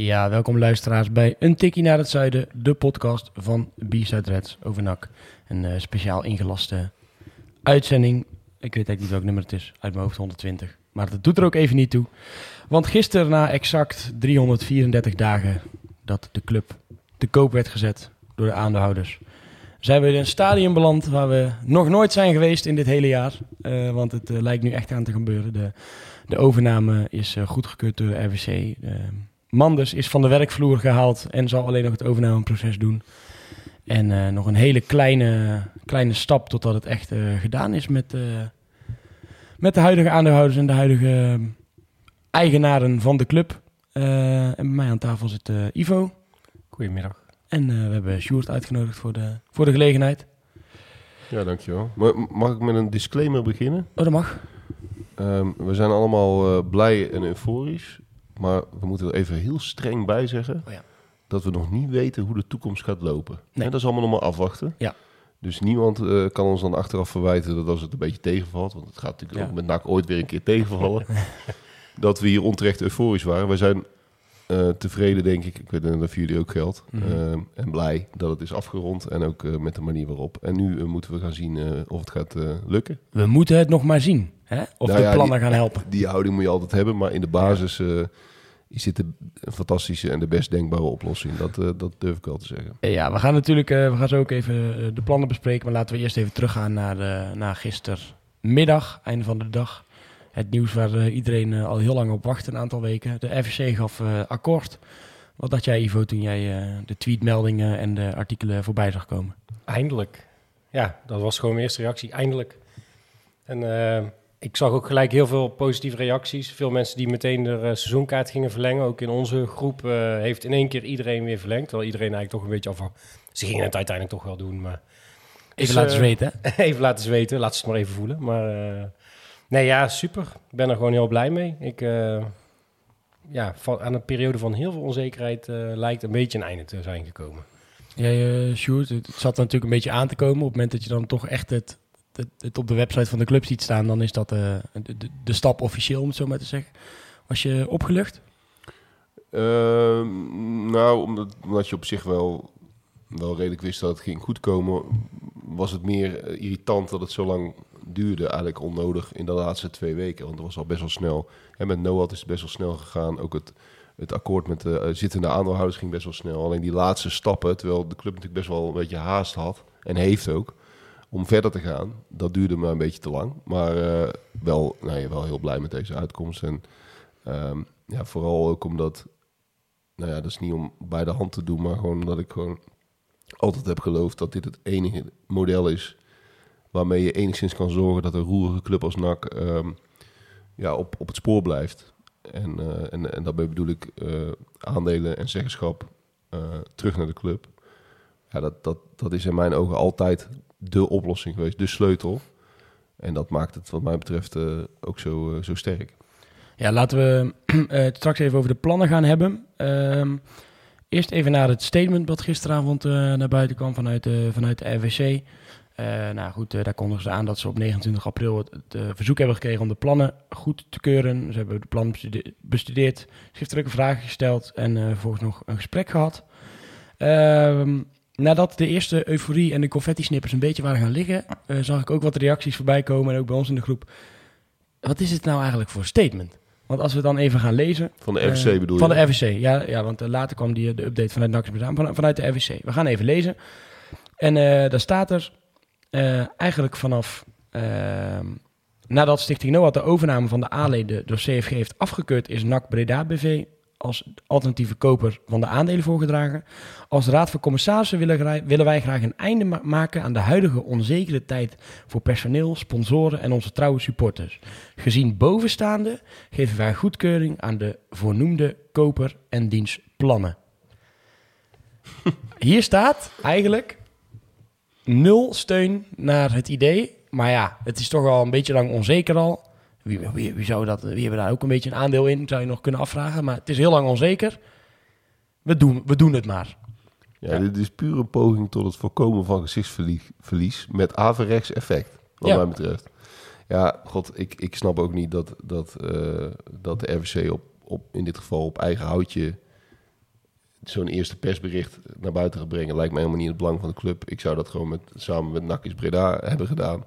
Ja, welkom luisteraars bij Een Tikkie naar het Zuiden, de podcast van B-Side Reds over NAC. Een eh, speciaal ingelaste uitzending. Ik weet eigenlijk niet welk nummer het is, uit mijn hoofd 120. Maar dat doet er ook even niet toe. Want gisteren, na exact 334 dagen dat de club te koop werd gezet door de aandeelhouders, zijn we in een stadion beland waar we nog nooit zijn geweest in dit hele jaar. Eh, want het eh, lijkt nu echt aan te gebeuren. De, de overname is goedgekeurd door de RWC. Manders is van de werkvloer gehaald en zal alleen nog het overnameproces doen. En uh, nog een hele kleine, kleine stap totdat het echt uh, gedaan is met, uh, met de huidige aandeelhouders en de huidige eigenaren van de club. en bij mij aan tafel zit Ivo. Goedemiddag. En we hebben Sjoerd uitgenodigd voor de, voor de gelegenheid. Ja, dankjewel. Mag ik met een disclaimer beginnen? Oh, dat mag. Um, we zijn allemaal blij en euforisch. Maar we moeten er even heel streng bij zeggen oh ja. dat we nog niet weten hoe de toekomst gaat lopen. Nee. En dat is allemaal nog maar afwachten. Ja. Dus niemand uh, kan ons dan achteraf verwijten dat als het een beetje tegenvalt, want het gaat natuurlijk Ja. ook met NAC ooit weer een keer tegenvallen, dat we hier onterecht euforisch waren. Wij zijn uh, tevreden, denk ik, ik weet niet of jullie ook geldt, Mhm. uh, en blij dat het is afgerond en ook met de manier waarop. En nu moeten we gaan zien of het gaat lukken. We moeten het nog maar zien. Hè? Of Nou de ja, plannen die- gaan helpen. Die houding moet je altijd hebben, maar in de basis eh, is dit de fantastische en de best denkbare oplossing. Dat, eh, dat durf ik wel te zeggen. Ja, we gaan natuurlijk eh, we gaan zo ook even eh, de plannen bespreken. Maar laten we eerst even teruggaan naar, eh, naar gistermiddag, einde van de dag. Het nieuws waar eh, iedereen eh, al heel lang op wacht, een aantal weken. De FVC gaf eh, akkoord. Wat dacht jij, Ivo, toen jij eh, de tweetmeldingen en de artikelen voorbij zag komen? Eindelijk. Ja, dat was gewoon mijn eerste reactie. Eindelijk. En eh, ik zag ook gelijk heel veel positieve reacties. Veel mensen die meteen de eh, seizoenkaart gingen verlengen. Ook in onze groep eh, heeft in één keer iedereen weer verlengd. Terwijl iedereen eigenlijk toch een beetje af... Ze gingen het uiteindelijk toch wel doen, maar... Even Dus, laten eh, ze weten. even laten ze weten. Laat ze het maar even voelen. Maar nee, ja, super. Ik ben er gewoon heel blij mee. Ik... ja, van, aan een periode van heel veel onzekerheid lijkt een beetje een einde te zijn gekomen. Jij, eh Sjoerd, het zat natuurlijk een beetje aan te komen. Op het moment dat je dan toch echt het, het, op de website van de club ziet staan... dan is dat eh, de, de, stap officieel, om het zo maar te zeggen. Was je opgelucht? Ehm, nou, omdat, omdat je op zich wel, wel redelijk wist dat het ging goed komen, was het meer eh, irritant dat het zo lang duurde. Eigenlijk onnodig in de laatste twee weken. Want het was al best wel snel. En met Noad is het best wel snel gegaan. Ook het, het akkoord met de eh, zittende aandeelhouders ging best wel snel. Alleen die laatste stappen, terwijl de club natuurlijk best wel een beetje haast had. En heeft ook. Om verder te gaan. Dat duurde maar een beetje te lang. Maar eh, wel, nou, ja, wel heel blij met deze uitkomst. En ehm, ja, vooral ook omdat... Nou ja, dat is niet om bij de hand te doen. Maar gewoon omdat ik gewoon altijd heb geloofd dat dit het enige model is... waarmee je enigszins kan zorgen dat een roerige club als NAC... ehm, ja, op, op het spoor blijft. En, eh, en, en daarbij bedoel ik eh, aandelen en zeggenschap terug naar de club. Ja, dat, dat, dat is in mijn ogen altijd de oplossing geweest, de sleutel. En dat maakt het wat mij betreft eh, ook zo, eh, zo sterk. Ja, laten we eh, het straks even over de plannen gaan hebben. Ehm, eerst even naar het statement wat gisteravond eh, naar buiten kwam vanuit, de vanuit de RWC. Eh, nou goed, eh, daar kondigen ze aan dat ze op 29 april het, eh, verzoek hebben gekregen om de plannen goed te keuren. Ze hebben de plannen bestude- bestudeerd, schriftelijke vragen gesteld en eh, vervolgens nog een gesprek gehad. Ehm, nadat de eerste euforie en de confetti-snippers een beetje waren gaan liggen, eh, zag ik ook wat reacties voorbij komen en ook bij ons in de groep. Wat is het nou eigenlijk voor statement? Want als we dan even gaan lezen. Van de RVC eh, bedoel je? Van de RVC, ja, ja want eh, later kwam die, de update vanuit NAC van, vanuit de RVC. We gaan even lezen. En daar staat er eigenlijk vanaf nadat Stichting NOAD de overname van de A-leden door CFG heeft afgekeurd, is NAC Breda BV als alternatieve koper van de aandelen voorgedragen. Als Raad van Commissarissen willen, wij graag een einde ma- maken aan de huidige onzekere tijd voor personeel, sponsoren en onze trouwe supporters. Gezien bovenstaande geven wij goedkeuring aan de voornoemde koper en diens plannen. Hier staat eigenlijk nul steun naar het idee. Maar ja, het is toch al een beetje lang onzeker al. Wie, wie, wie, zou dat, wie hebben daar ook een beetje een aandeel in, zou je nog kunnen afvragen. Maar het is heel lang onzeker. We doen, we doen het maar. Ja, dit is puur een poging tot het voorkomen van gezichtsverlies verlies met averechts effect, wat Ja. mij betreft. Ja, god, ik, ik snap ook niet dat, dat, eh, dat de RVC op, op, in dit geval op eigen houtje zo'n eerste persbericht naar buiten gaat brengen. Lijkt mij helemaal niet in het belang van de club. Ik zou dat gewoon met, samen met Nakis Breda hebben gedaan.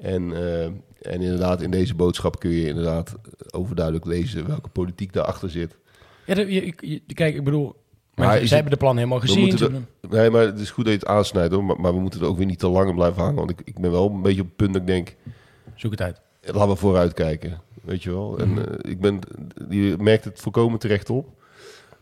En, eh, en inderdaad, in deze boodschap kun je inderdaad overduidelijk lezen welke politiek daarachter zit. Ja, de- je, je- je- kijk, ik bedoel, Maar ze, hebben de plan helemaal gezien. er- Nee, maar het is goed dat je het aansnijdt hoor. Maar, maar we moeten er ook weer niet te lang in blijven hangen. Want ik, ik ben wel een beetje op het punt dat ik denk, Zoek het uit. laten we vooruit kijken. Weet je wel? Mhm. En eh, ik ben, je merkt het voorkomen terecht op.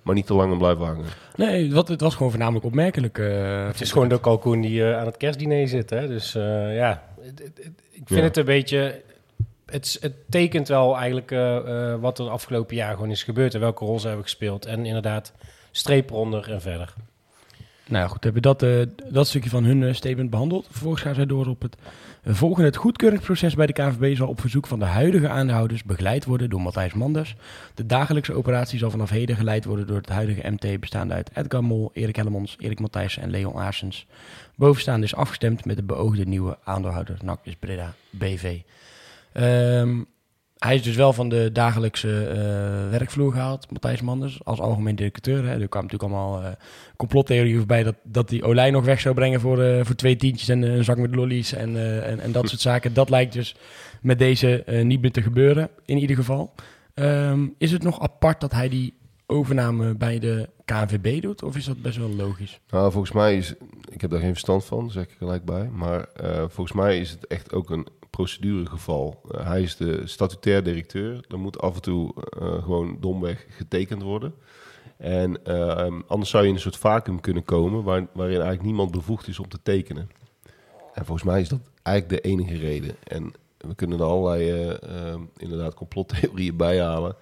Maar niet te lang blijven hangen. Nee, wat, het was gewoon voornamelijk opmerkelijk. eh, Het is gewoon de kalkoen die eh, aan het kerstdiner zit. Hè? Dus eh, ja, het- het- het- ik vind Ja. het een beetje... Het, het tekent wel eigenlijk eh, eh, wat er de afgelopen jaar gewoon is gebeurd... en welke rol ze hebben gespeeld. En inderdaad, streep eronder en verder. Nou ja, goed, hebben dat, eh, dat stukje van hun eh, statement behandeld. Vervolgens gaan zij door op het volgende. Het goedkeuringsproces bij de KNVB zal op verzoek van de huidige aandeelhouders begeleid worden door Matthijs Manders. De dagelijkse operatie zal vanaf heden geleid worden door het huidige MT bestaande uit Edgar Mol, Erik Hellemons, Erik Matthijssen en Leon Aarsens. Bovenstaande is afgestemd met de beoogde nieuwe aandeelhouder NAC is Breda BV. Ehm, hij is dus wel van de dagelijkse eh, werkvloer gehaald, Matthijs Manders, als algemeen directeur. Hè. Er kwamen natuurlijk allemaal eh, complottheorieën voorbij dat, dat die Olij nog weg zou brengen voor, eh, voor twee tientjes en een zak met lollies en, en, en dat soort zaken. Dat lijkt dus met deze niet meer te gebeuren, in ieder geval. Ehm, is het nog apart dat hij die overname bij de KNVB doet, of is dat best wel logisch? Nou, volgens mij is... Ik heb daar geen verstand van, zeg ik gelijk bij. Maar volgens mij is het echt ook een proceduregeval. Eh, hij is de statutair directeur. Er moet af en toe eh, gewoon domweg getekend worden. En eh, anders zou je in een soort vacuüm kunnen komen... Waar, waarin eigenlijk niemand bevoegd is om te tekenen. En volgens mij is dat eigenlijk de enige reden. En we kunnen er allerlei eh, eh, inderdaad complottheorieën bij halen...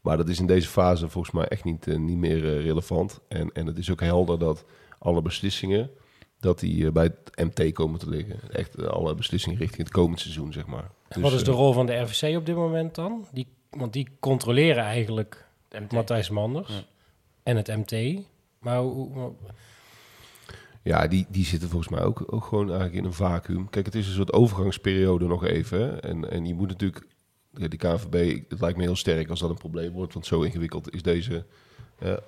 Maar dat is in deze fase volgens mij echt niet, niet meer relevant. En, en het is ook helder dat alle beslissingen dat die eh, bij het MT komen te liggen. Echt eh, alle beslissingen richting het komend seizoen, zeg maar. Dus, Wat is de eh, rol van de RVC op dit moment dan? Die, want die controleren eigenlijk Matthijs Manders Ja. en het MT. Maar hoe, hoe- Ja, die, die zitten volgens mij ook, ook gewoon eigenlijk in een vacuüm. Kijk, het is een soort overgangsperiode nog even. hè. En, en je moet natuurlijk... Die KNVB, het lijkt me heel sterk als dat een probleem wordt. Want zo ingewikkeld is deze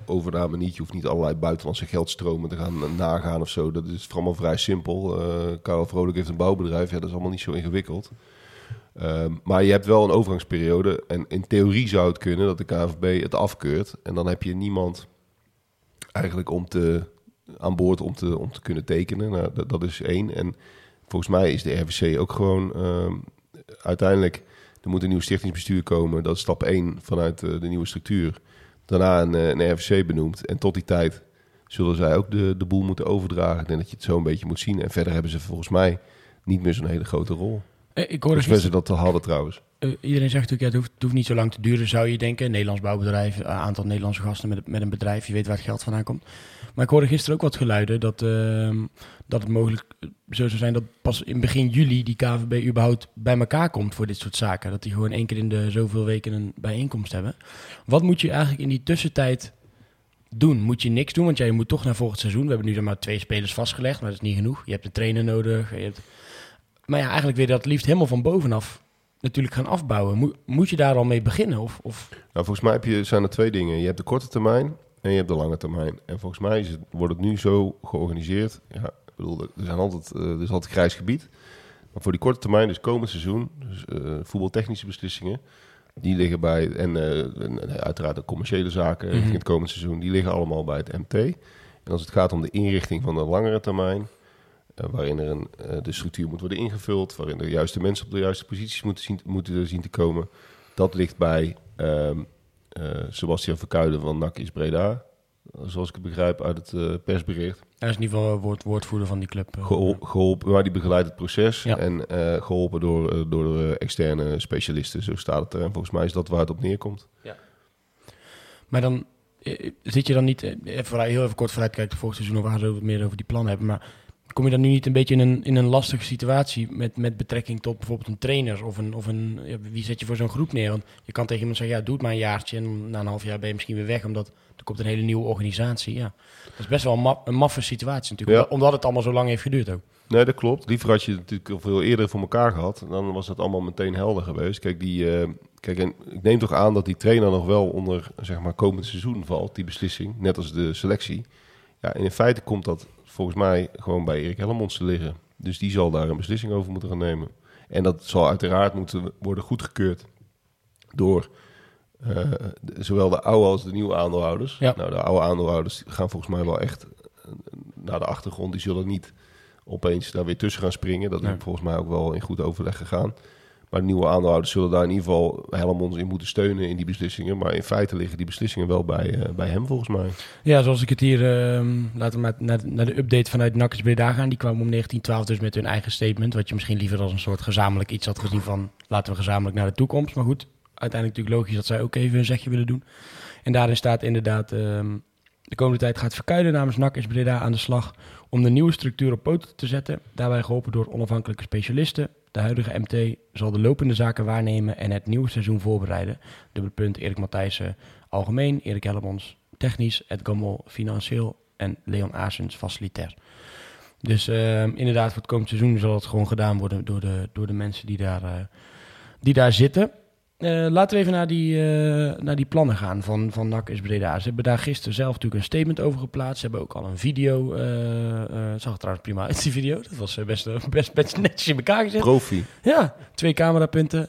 overname niet. Je hoeft niet allerlei buitenlandse geldstromen te gaan eh, nagaan of zo. Dat is allemaal vrij simpel. Eh Karel Vrolijk heeft een bouwbedrijf. Ja, dat is allemaal niet zo ingewikkeld. Ehm, maar je hebt wel een overgangsperiode. En in theorie zou het kunnen dat de KNVB het afkeurt. En dan heb je niemand eigenlijk om te, aan boord om te, om te kunnen tekenen. Nou, dat, dat is één. En volgens mij is de RVC ook gewoon ehm, uiteindelijk... Er moet een nieuw stichtingsbestuur komen. Dat is stap één vanuit eh, de nieuwe structuur. Daarna een, eh, een RVC benoemd. En tot die tijd zullen zij ook de, de boel moeten overdragen. Ik denk dat je het zo een beetje moet zien. En verder hebben ze volgens mij niet meer zo'n hele grote rol. Eh, Ik hoorde Voor zover ze dat te hadden trouwens. Eh, iedereen zegt natuurlijk, het, hoeft, hoeft niet zo lang te duren, zou je denken. Nederlands bouwbedrijf, een aantal Nederlandse gasten met, met een bedrijf, je weet waar het geld vandaan komt. Maar ik hoorde gisteren ook wat geluiden dat, ehm, dat het mogelijk zo zou zijn dat pas in begin juli die KVB überhaupt bij elkaar komt voor dit soort zaken. Dat die gewoon één keer in de zoveel weken een bijeenkomst hebben. Wat moet je eigenlijk in die tussentijd doen? Moet je niks doen? Want jij moet toch naar volgend seizoen. We hebben nu zeg maar twee spelers vastgelegd, maar dat is niet genoeg. Je hebt de trainer nodig. Je hebt... Maar ja, eigenlijk weer dat liefst helemaal van bovenaf natuurlijk gaan afbouwen. Moet, moet je daar al mee beginnen? Of, of... Nou, volgens mij heb je, zijn er twee dingen. Je hebt de korte termijn en je hebt de lange termijn. En volgens mij is het, wordt het nu zo georganiseerd. Ja, ik bedoel, er, zijn altijd, eh, er is altijd grijs gebied. Maar voor die korte termijn, dus komend seizoen, dus eh, voetbaltechnische beslissingen, die liggen bij, en, eh, en, uiteraard de commerciële zaken richting het komend seizoen, die liggen allemaal bij het MT. En als het gaat om de inrichting van de langere termijn, waarin er een, eh, de structuur moet worden ingevuld, waarin de juiste mensen op de juiste posities moeten zien, moeten zien te komen, dat ligt bij ehm, eh, Sebastian Verkuilen van NAC is Breda. Zoals ik het begrijp uit het eh, persbericht. Hij is in ieder geval woord, woordvoerder van die club. eh. Gehol- geholpen, maar die begeleidt het proces. Ja. En eh, geholpen door, eh, door eh, externe specialisten. Zo staat het er. En volgens mij is dat waar het op neerkomt. Maar dan eh, zit je dan niet, eh, even heel even kort vooruitkijken, volgend seizoen of we wat meer over die plannen hebben. Maar kom je dan nu niet een beetje in een, in een lastige situatie met, met betrekking tot bijvoorbeeld een trainer of een, of een ja, wie zet je voor zo'n groep neer? Want je kan tegen iemand zeggen, ja, doe het maar een jaartje en na een half jaar ben je misschien weer weg, omdat er komt een hele nieuwe organisatie. Ja, dat is best wel een, ma- een maffe situatie natuurlijk, Ja. omdat, het allemaal zo lang heeft geduurd ook. Nee, dat klopt. Liever had je het natuurlijk al veel eerder voor elkaar gehad. Dan was dat allemaal meteen helder geweest. Kijk, die, eh, kijk en ik neem toch aan dat die trainer nog wel onder zeg maar, komend seizoen valt, die beslissing. Net als de selectie. Ja, en in feite komt dat volgens mij gewoon bij Erik Hellemons te liggen. Dus die zal daar een beslissing over moeten gaan nemen. En dat zal uiteraard moeten worden goedgekeurd door eh, de- zowel de oude als de nieuwe aandeelhouders. Ja. Nou, de oude aandeelhouders gaan volgens mij wel echt eh, naar de achtergrond. Die zullen niet opeens daar weer tussen gaan springen. Dat is Nee. volgens mij ook wel in goed overleg gegaan. Maar nieuwe aandeelhouders zullen daar in ieder geval Helmond in moeten steunen in die beslissingen. Maar in feite liggen die beslissingen wel bij, eh, bij hem volgens mij. Ja, zoals ik het hier, ehm, laten we naar, naar de update vanuit Nakkers Breda gaan. Die kwamen om 1912 dus met hun eigen statement. Wat je misschien liever als een soort gezamenlijk iets had gezien van laten we gezamenlijk naar de toekomst. Maar goed, uiteindelijk natuurlijk logisch dat zij ook even een zegje willen doen. En daarin staat inderdaad, ehm, de komende tijd gaat Verkuilen namens Nakkers Breda aan de slag om de nieuwe structuur op poten te zetten. Daarbij geholpen door onafhankelijke specialisten. De huidige MT zal de lopende zaken waarnemen en het nieuwe seizoen voorbereiden. Dubbele punt Erik Matthijssen algemeen, Erik Hellemons technisch, Ed Gammel financieel en Leon Aasens facilitair. Dus ehm, inderdaad, voor het komend seizoen zal het gewoon gedaan worden door de, door de mensen die daar, eh, die daar zitten. Eh, laten we even naar die, eh, naar die plannen gaan van, van NAC is Breda. Ze hebben daar gisteren zelf natuurlijk een statement over geplaatst. Ze hebben ook al een video. het zag er trouwens prima uit, die video. Dat was best, best, best netjes in elkaar gezet. Profi, Ja, twee camerapunten,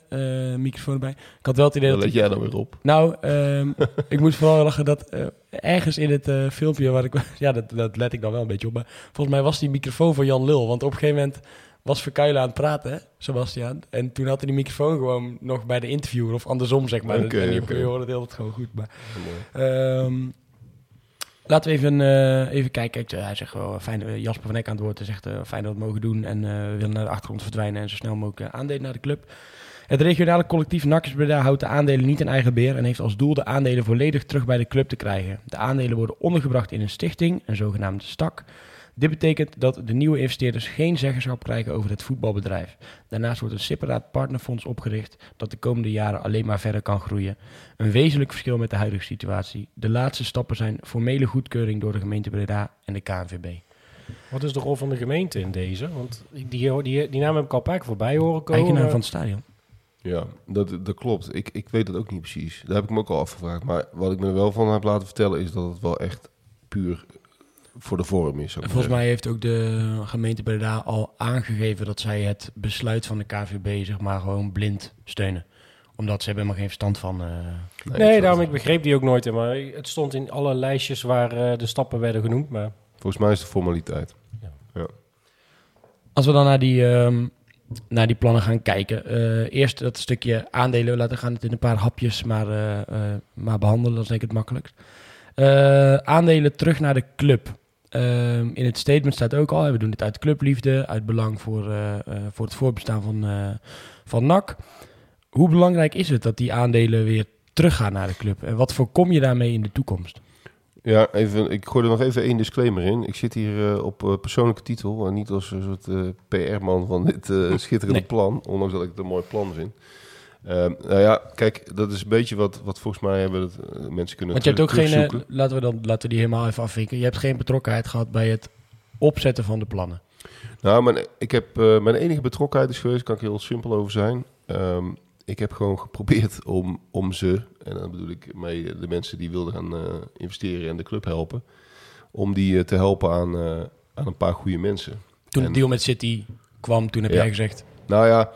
microfoon erbij. Ik had wel het idee daar dat... let jij dan weer op. Nou, ehm, ik moet vooral lachen dat ergens in het filmpje waar ik... Ja, dat, dat let ik dan wel een beetje op. Maar volgens mij was die microfoon van Jan Lul. Want op een gegeven moment was Verkuilen aan het praten, hè, Sebastian. En toen had hij die microfoon gewoon nog bij de interviewer. Of andersom, zeg maar. Oké, en je, oké. je hoorde het heel gewoon goed. Maar, ehm, laten we even, eh, even kijken. Kijk, hij zegt wel, fijn, eh, Jasper van Eck aan het woord. Hij zegt, eh, fijn dat we het mogen doen. En eh, we willen naar de achtergrond verdwijnen. En zo snel mogelijk eh, aandelen naar de club. Het regionale collectief Nakkers Breda houdt de aandelen niet in eigen beheer en heeft als doel de aandelen volledig terug bij de club te krijgen. De aandelen worden ondergebracht in een stichting, een zogenaamde stak. Dit betekent dat de nieuwe investeerders geen zeggenschap krijgen over het voetbalbedrijf. Daarnaast wordt een separaat partnerfonds opgericht dat de komende jaren alleen maar verder kan groeien. Een wezenlijk verschil met de huidige situatie. De laatste stappen zijn formele goedkeuring door de gemeente Breda en de KNVB. Wat is de rol van de gemeente in deze? Want die, die, die, die naam heb ik al een paar keer voorbij horen komen. Eigenaar van het stadion. Ja, dat, dat klopt. Ik, ik weet het ook niet precies. Daar heb ik me ook al afgevraagd. Maar wat ik me er wel van heb laten vertellen is dat het wel echt puur voor de vorm is. Volgens mij heeft ook de gemeente Breda al aangegeven dat zij het besluit van de KVB zeg maar gewoon blind steunen. Omdat ze hebben helemaal geen verstand van. eh, zeggen. Nee, daarom ik begreep die ook nooit. Maar het stond in alle lijstjes waar eh, de stappen werden genoemd. Maar. Volgens mij is het formaliteit. Als we dan naar die, ehm, naar die plannen gaan kijken. eh, eerst dat stukje aandelen. Laten we gaan het in een paar hapjes maar, eh, eh, maar behandelen. Dat is denk ik het makkelijkst. Eh, aandelen terug naar de club. Ehm, in het statement staat ook al, we doen dit uit clubliefde, uit belang voor, eh, eh, voor het voorbestaan van, eh, van NAC. Hoe belangrijk is het dat die aandelen weer teruggaan naar de club? En wat voorkom je daarmee in de toekomst? Ja, even, ik gooi er nog even één disclaimer in. Ik zit hier op persoonlijke titel en niet als een soort PR-man van dit schitterende Nee. plan. Ondanks dat ik het een mooi plan vind. Ehm, nou ja, kijk, dat is een beetje wat, wat volgens mij hebben het, eh, mensen kunnen Want je hebt ook geen, eh, laten we, dan, laten we die helemaal even afvinken. Je hebt geen betrokkenheid gehad bij het opzetten van de plannen. Nou, mijn, ik heb, eh, mijn enige betrokkenheid is geweest, kan ik heel simpel over zijn. Ehm, ik heb gewoon geprobeerd om, om ze, en dan bedoel ik mee de mensen die wilden gaan investeren en de club helpen, om die te helpen aan, aan een paar goede mensen. Toen En- de deal met City kwam, toen heb Ja. jij gezegd... Nou ja,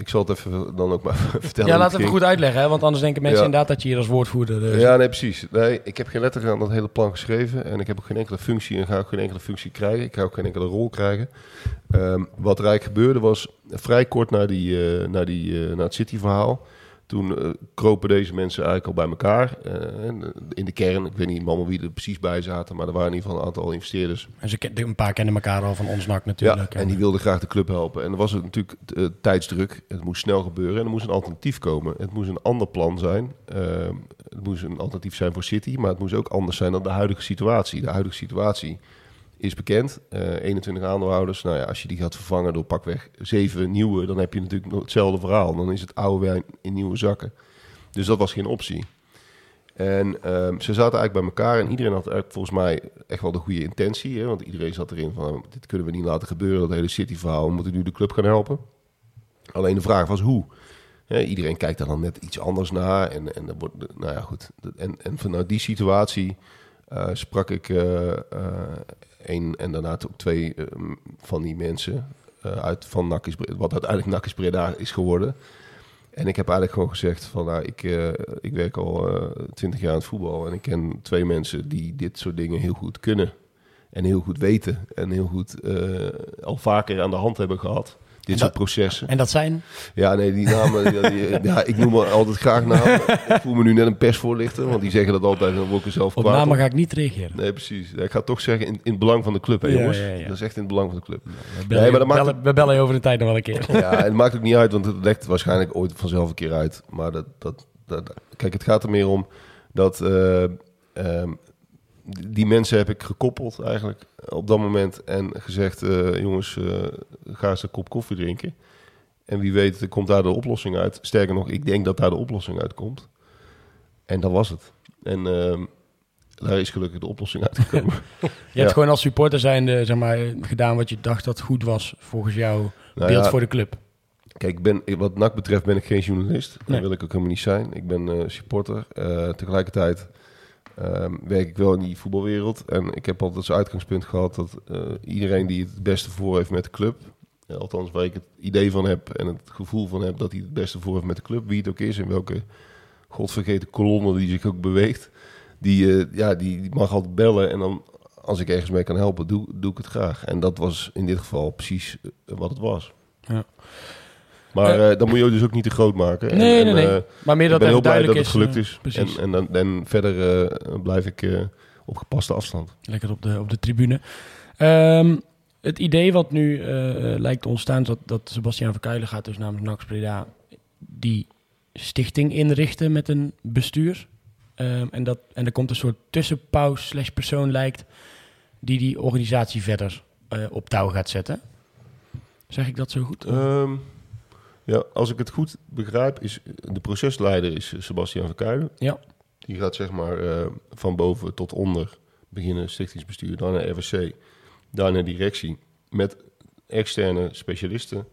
ik zal het even dan ook maar vertellen. ja, laat het even goed uitleggen, hè? want anders denken mensen Ja. inderdaad dat je hier als woordvoerder... eh, Ja, nee, precies. Nee, ik heb geen letter aan dat hele plan geschreven. En ik heb ook geen enkele functie en ga ook geen enkele functie krijgen. Ik ga ook geen enkele rol krijgen. Ehm, wat er eigenlijk gebeurde was, vrij kort na, die, eh, na, die, eh, na het City-verhaal... Toen eh, kropen deze mensen eigenlijk al bij elkaar. eh, en, in de kern, ik weet niet allemaal wie er precies bij zaten, maar er waren in ieder geval een aantal investeerders. En ze een paar kennen elkaar al van ons natuurlijk. Ja, en die wilden graag de club helpen. En dan was het natuurlijk eh, tijdsdruk. Het moest snel gebeuren en er moest een alternatief komen. Het moest een ander plan zijn. Eh, het moest een alternatief zijn voor City, maar het moest ook anders zijn dan de huidige situatie. De huidige situatie is bekend. Eh 21 aandeelhouders. Nou ja, als je die gaat vervangen door pakweg zeven nieuwe, dan heb je natuurlijk nog hetzelfde verhaal. Dan is het oude wijn in nieuwe zakken. Dus dat was geen optie. En ehm, ze zaten eigenlijk bij elkaar en iedereen had volgens mij echt wel de goede intentie. Hè? Want iedereen zat erin van, dit kunnen we niet laten gebeuren, dat hele City-verhaal. We moeten nu de club gaan helpen. Alleen de vraag was hoe. Hè, iedereen kijkt daar dan net iets anders naar. En, en, dan wordt, nou ja, goed. En, en vanuit die situatie eh, sprak ik eh, eh, één en daarna ook twee eh, van die mensen eh, uit van Bre- wat uiteindelijk NAC is geworden. En ik heb eigenlijk gewoon gezegd van, nou, ik, eh, ik werk al twintig jaar aan het voetbal en ik ken twee mensen die dit soort dingen heel goed kunnen en heel goed weten en heel goed al vaker aan de hand hebben gehad. Dit soort processen. En dat zijn? Ja, nee, die namen, die- ja, ik noem er altijd graag namen. Ik voel me nu net een persvoorlichter, want die zeggen dat altijd en dan word ik er zelf Op kwaad namen ga ik niet reageren. Nee, precies. Ja, ik ga toch zeggen in, in het belang van de club, hè, jongens. Dat is echt in het belang van de club. We bellen, Nee, maar dat maakt bellen- we bellen je over de tijd nog wel een keer. Ja, en het maakt ook niet uit, want het lekt waarschijnlijk ooit vanzelf een keer uit. Maar dat, dat, dat, kijk, het gaat er meer om dat eh, ehm, die mensen heb ik gekoppeld eigenlijk op dat moment en gezegd, eh, jongens, eh, ga eens een kop koffie drinken. En wie weet, er komt daar de oplossing uit. Sterker nog, ik denk dat daar de oplossing uitkomt. En dat was het. En ehm, daar is gelukkig de oplossing uitgekomen. Je Ja. hebt gewoon als supporter zijnde zeg maar, gedaan wat je dacht dat goed was volgens jouw Nou beeld ja, voor de club. Kijk, ik ben, wat NAC betreft ben ik geen journalist. Dat Nee. wil ik ook helemaal niet zijn. Ik ben eh, supporter. Eh, tegelijkertijd ehm, werk ik wel in die voetbalwereld. En ik heb altijd als uitgangspunt gehad dat eh, iedereen die het beste voor heeft met de club... eh, althans waar ik het idee van heb en het gevoel van heb dat hij het beste voor heeft met de club... wie het ook is, in welke godvergeten kolonne die zich ook beweegt... Die, eh, ja, die, die mag altijd bellen en dan... Als ik ergens mee kan helpen, doe, doe ik het graag. En dat was in dit geval precies wat het was. Ja. Maar eh, dan moet je dus ook niet te groot maken. En- Nee, nee, nee. eh, maar meer ik dat ben heel blij dat duidelijk het is. gelukt eh, is. precies. En, en, dan, en verder eh, blijf ik eh, op gepaste afstand. Lekker op de, op de tribune. Ehm, het idee wat nu eh, eh, lijkt te ontstaan, is dat, dat Sebastian Verkuilen gaat dus namens Nax Breda die stichting inrichten met een bestuur. Ehm, en, dat, en er komt een soort tussenpaus slash persoon lijkt die die organisatie verder eh, op touw gaat zetten. Zeg ik dat zo goed? Ehm, ja, als ik het goed begrijp, is de procesleider is Sebastian Verkuilen. Ja. Die gaat zeg maar eh, van boven tot onder beginnen stichtingsbestuur, dan naar RWC, daarna directie. Met externe specialisten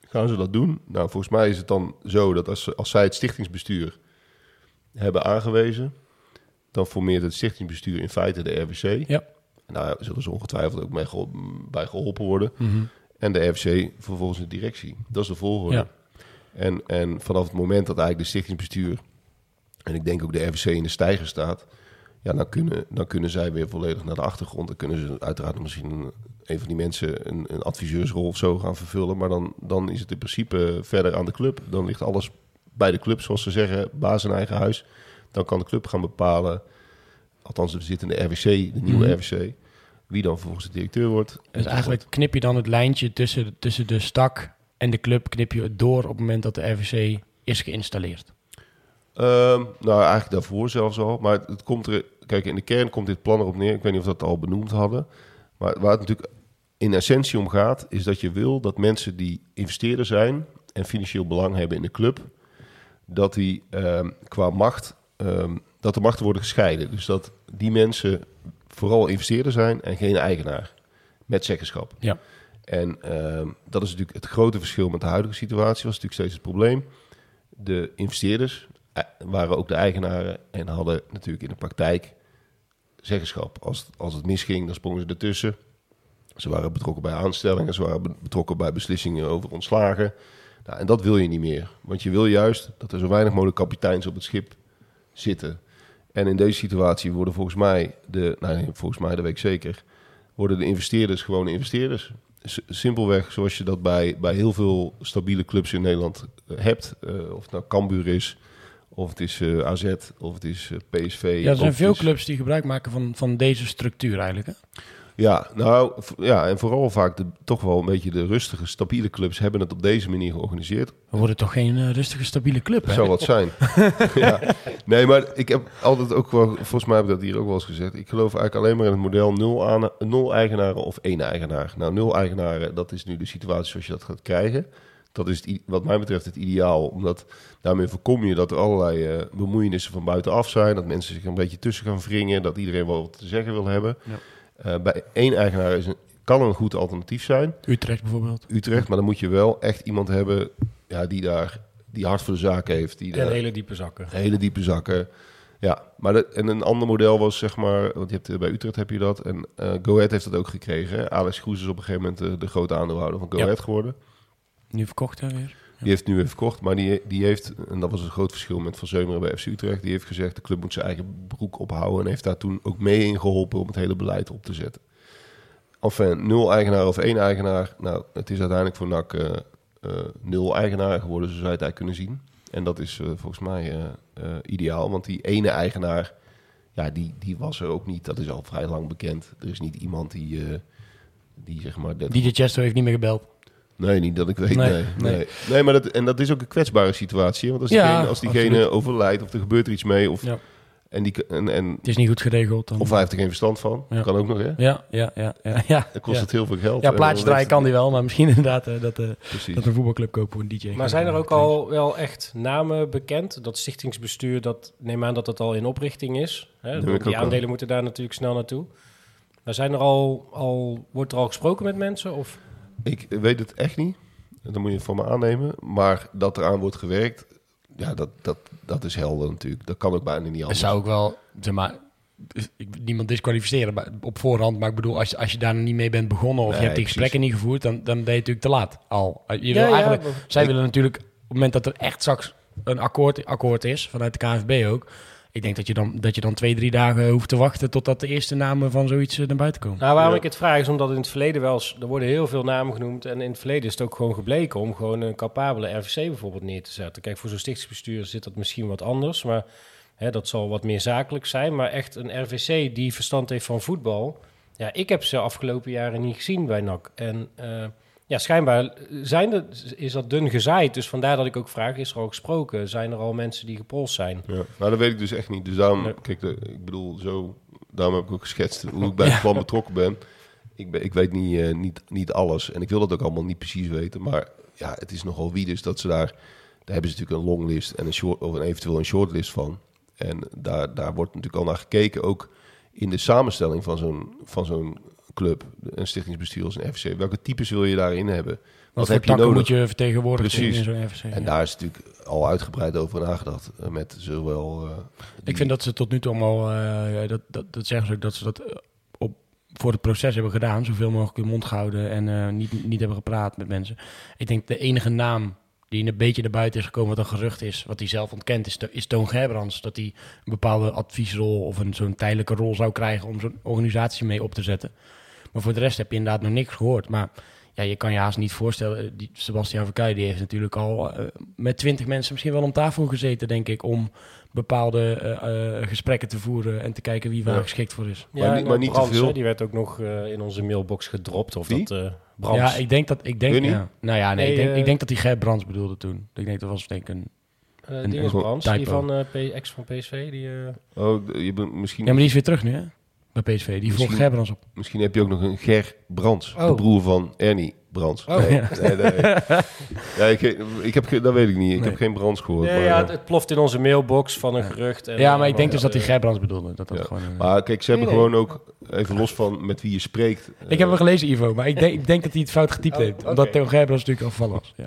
gaan ze dat doen. Nou, volgens mij is het dan zo dat als, als zij het stichtingsbestuur hebben aangewezen, dan formeert het stichtingsbestuur in feite de RWC. Ja. Nou, daar zullen ze ongetwijfeld ook mee gehol- bij geholpen worden. Mhm. En de RWC vervolgens de directie. Dat is de volgorde. Ja. En, en vanaf het moment dat eigenlijk de stichtingsbestuur... en ik denk ook de RWC in de stijger staat... ja, dan kunnen, dan kunnen zij weer volledig naar de achtergrond. Dan kunnen ze uiteraard misschien een, een van die mensen... Een, een adviseursrol of zo gaan vervullen. Maar dan, dan is het in principe verder aan de club. Dan ligt alles bij de club, zoals ze zeggen. Baas in eigen huis. Dan kan de club gaan bepalen... althans, we zitten in de RWC, de nieuwe. RWC... wie dan vervolgens de directeur wordt. Dus eigenlijk knip je dan het lijntje tussen, tussen de stak en de club, knip je het door op het moment dat de RVC is geïnstalleerd. Ehm, nou, eigenlijk daarvoor zelfs al. Maar het, het komt er... Kijk, in de kern komt dit plan erop neer. Ik weet niet of dat al benoemd hadden. Maar waar het natuurlijk in essentie om gaat... is dat je wil dat mensen die investeerder zijn... en financieel belang hebben in de club... dat die ehm, qua macht... ehm, dat de machten worden gescheiden. Dus dat die mensen vooral investeerder zijn... en geen eigenaar. Met zeggenschap. Ja. En ehm, dat is natuurlijk het grote verschil met de huidige situatie. was natuurlijk steeds het probleem. De investeerders eh, waren ook de eigenaren en hadden natuurlijk in de praktijk zeggenschap. Als, het- als het misging, dan sprongen ze ertussen. Ze waren betrokken bij aanstellingen, ze waren be- betrokken bij beslissingen over ontslagen. Nou, en dat wil je niet meer. Want je wil juist dat er zo weinig mogelijk kapiteins op het schip zitten. En in deze situatie worden volgens mij, de, nou nee, volgens mij dat weet ik zeker, worden de investeerders gewoon investeerders. Simpelweg zoals je dat bij, bij heel veel stabiele clubs in Nederland eh, hebt. Eh, of het nou Cambuur is, of het is eh, AZ, of het is PSV. Ja, er zijn veel is- clubs die gebruik maken van, van deze structuur eigenlijk. Hè? Ja, nou, ja, en vooral vaak de, toch wel een beetje de rustige, stabiele clubs hebben het op deze manier georganiseerd. We worden toch geen eh, rustige, stabiele club, hè? Zou wat zijn. ja. Nee, maar ik heb altijd ook wel, volgens mij heb ik dat hier ook wel eens gezegd. Ik geloof eigenlijk alleen maar in het model nul, aan, nul eigenaren of één eigenaar. Nou, nul eigenaren, dat is nu de situatie zoals je dat gaat krijgen. Dat is het, wat mij betreft het ideaal, omdat daarmee voorkom je dat er allerlei eh, bemoeienissen van buitenaf zijn. Dat mensen zich een beetje tussen gaan wringen, dat iedereen wel wat te zeggen wil hebben. Ja. Eh, bij één eigenaar is een, kan een goed alternatief zijn. Utrecht bijvoorbeeld. Utrecht, maar dan moet je wel echt iemand hebben ja, die daar die hart voor de zaak heeft. Die En daar, hele diepe zakken. hele diepe zakken. Ja, maar de, en een ander model was zeg maar, want je hebt, eh, bij Utrecht heb je dat. En eh Go Ahead heeft dat ook gekregen. Alex Kroes is op een gegeven moment de grote aandeelhouder van Go Ja. Ahead geworden. Nu verkocht hè, weer. Die heeft nu even verkocht, maar die, die heeft, en dat was een groot verschil met Van Zeumeren bij FC Utrecht, die heeft gezegd de club moet zijn eigen broek ophouden en heeft daar toen ook mee in geholpen om het hele beleid op te zetten. Enfin, nul eigenaar of één eigenaar. Nou, het is uiteindelijk voor NAC eh, eh, nul eigenaar geworden, zo zou je het eigenlijk kunnen zien. En dat is eh, volgens mij ideaal, want die ene eigenaar, ja, die, die was er ook niet. Dat is al vrij lang bekend. Er is niet iemand die, die zeg maar... dat- DJ Chesto heeft niet meer gebeld. Nee, niet dat ik weet. Nee, Nee, nee, maar dat, en dat is ook een kwetsbare situatie. Want als Ja, diegene, als diegene overlijdt of er gebeurt er iets mee... Of, Ja. en die, en, en, Het is niet goed geregeld. Dan. of hij heeft er geen verstand van. Ja. Kan ook nog, hè? Ja, ja, ja. Ja, ja. Dan kost ja. het heel veel geld. Ja, plaatjes dan draaien kan die wel, maar misschien inderdaad eh, dat, eh, Precies. dat een voetbalclub kopen voor een DJ. Maar zijn er ook al wel echt namen bekend? Dat stichtingsbestuur, dat neem aan dat dat al in oprichting is. Hè? Die aan. aandelen moeten daar natuurlijk snel naartoe. Maar zijn er al, al, wordt er al gesproken met mensen? Of? Ik weet het echt niet. Dan moet je het van me aannemen. Maar dat eraan wordt gewerkt, ja, dat, dat, dat is helder natuurlijk. Dat kan ook bijna niet anders. zou ook wel, zeg maar, dus ik, niemand disqualificeren maar op voorhand. Maar ik bedoel, als, je- als je daar nog niet mee bent begonnen of Nee, je hebt die precies. gesprekken niet gevoerd, dan, dan ben je natuurlijk te laat al. Je Ja, wil ja, eigenlijk, maar- zij Ik- willen natuurlijk, op het moment dat er echt straks een akkoord, akkoord is, vanuit de KNVB ook. Ik denk dat je, dan, dat je dan twee, drie dagen hoeft te wachten totdat de eerste namen van zoiets eh, naar buiten komen. Nou, waarom Ja. ik het vraag is omdat in het verleden wel eens... Er worden heel veel namen genoemd. En in het verleden is het ook gewoon gebleken... om gewoon een capabele RVC bijvoorbeeld neer te zetten. Kijk, voor zo'n stichtingsbestuur zit dat misschien wat anders. Maar hè, dat zal wat meer zakelijk zijn. Maar echt een RVC die verstand heeft van voetbal... Ja, ik heb ze afgelopen jaren niet gezien bij NAC. En eh, ja, schijnbaar zijn er, is dat dun gezaaid. Dus vandaar dat ik ook vraag, is er al gesproken? Zijn er al mensen die gepolst zijn? Ja, nou, dat weet ik dus echt niet. Dus daarom, Nee. kijk, de, ik bedoel, zo, daarom heb ik ook geschetst hoe ik bij het plan betrokken ben. Ik, ben, ik weet niet, eh, niet, niet alles en ik wil dat ook allemaal niet precies weten. Maar ja, het is nogal wie dus dat ze daar, daar hebben ze natuurlijk een longlist en een short, of een, eventueel een shortlist van. En daar, daar wordt natuurlijk al naar gekeken, ook in de samenstelling van zo'n, van zo'n club, een stichtingsbestuur als een FC. Welke types wil je daarin hebben? Wat, heb je nodig? moet je vertegenwoordigen in Precies. zo'n RVC? En ja. daar is natuurlijk al uitgebreid over nagedacht eh, met zowel... eh, Ik vind dat ze tot nu toe allemaal, eh, dat, dat, dat zeggen ze ook, dat ze dat op, voor het proces hebben gedaan. Zoveel mogelijk hun mond gehouden en niet, niet hebben gepraat met mensen. Ik denk de enige naam die een beetje naar buiten is gekomen, wat een gerucht is, wat hij zelf ontkent, is, is Toon Gerbrands. Dat hij een bepaalde adviesrol of een zo'n tijdelijke rol zou krijgen om zo'n organisatie mee op te zetten. Maar voor de rest heb je inderdaad nog niks gehoord. Maar ja, je kan je haast niet voorstellen. eh, Die Sebastian Verkuij die heeft natuurlijk al eh, met twintig mensen misschien wel om tafel gezeten, denk ik, om bepaalde eh, eh, gesprekken te voeren en te kijken wie waar Ja. geschikt voor is. Maar niet- maar niet te veel. hè, Die werd ook nog eh, in onze mailbox gedropt. Of Wie? dat eh Brands. Ja, ik denk dat ik denk. Ja. Nou ja, nee, ik, denk, ik denk dat hij Gert Brands bedoelde toen. Ik denk dat was denk ik een. Eh, een- Dinges een Brands, die van eh, P- ex van PSV. Die, eh, Oh, je bent misschien, Ja, maar die is weer terug nu, hè? Bij PSV. Die volgt Misschien- Gert Brands op. misschien heb je ook nog een Ger Brands, de Oh. broer van Ernie Brands. Oh, nee, ja. nee, nee. ja, ik, ik heb, dat weet ik niet. Ik Nee. heb geen Brands gehoord. nee, maar, ja, het, het ploft in onze mailbox van een gerucht. En, Ja, maar eh, ik denk dus dat hij eh, Gert Brands bedoelde. Dat dat Ja. gewoon. maar kijk, ze hebben gewoon ook, even los van met wie je spreekt. ik heb hem gelezen, Ivo, maar ik denk, ik denk dat hij het fout getypt Oh, heeft. oké. Omdat Theo Gerbrands natuurlijk afvallen was. Ja.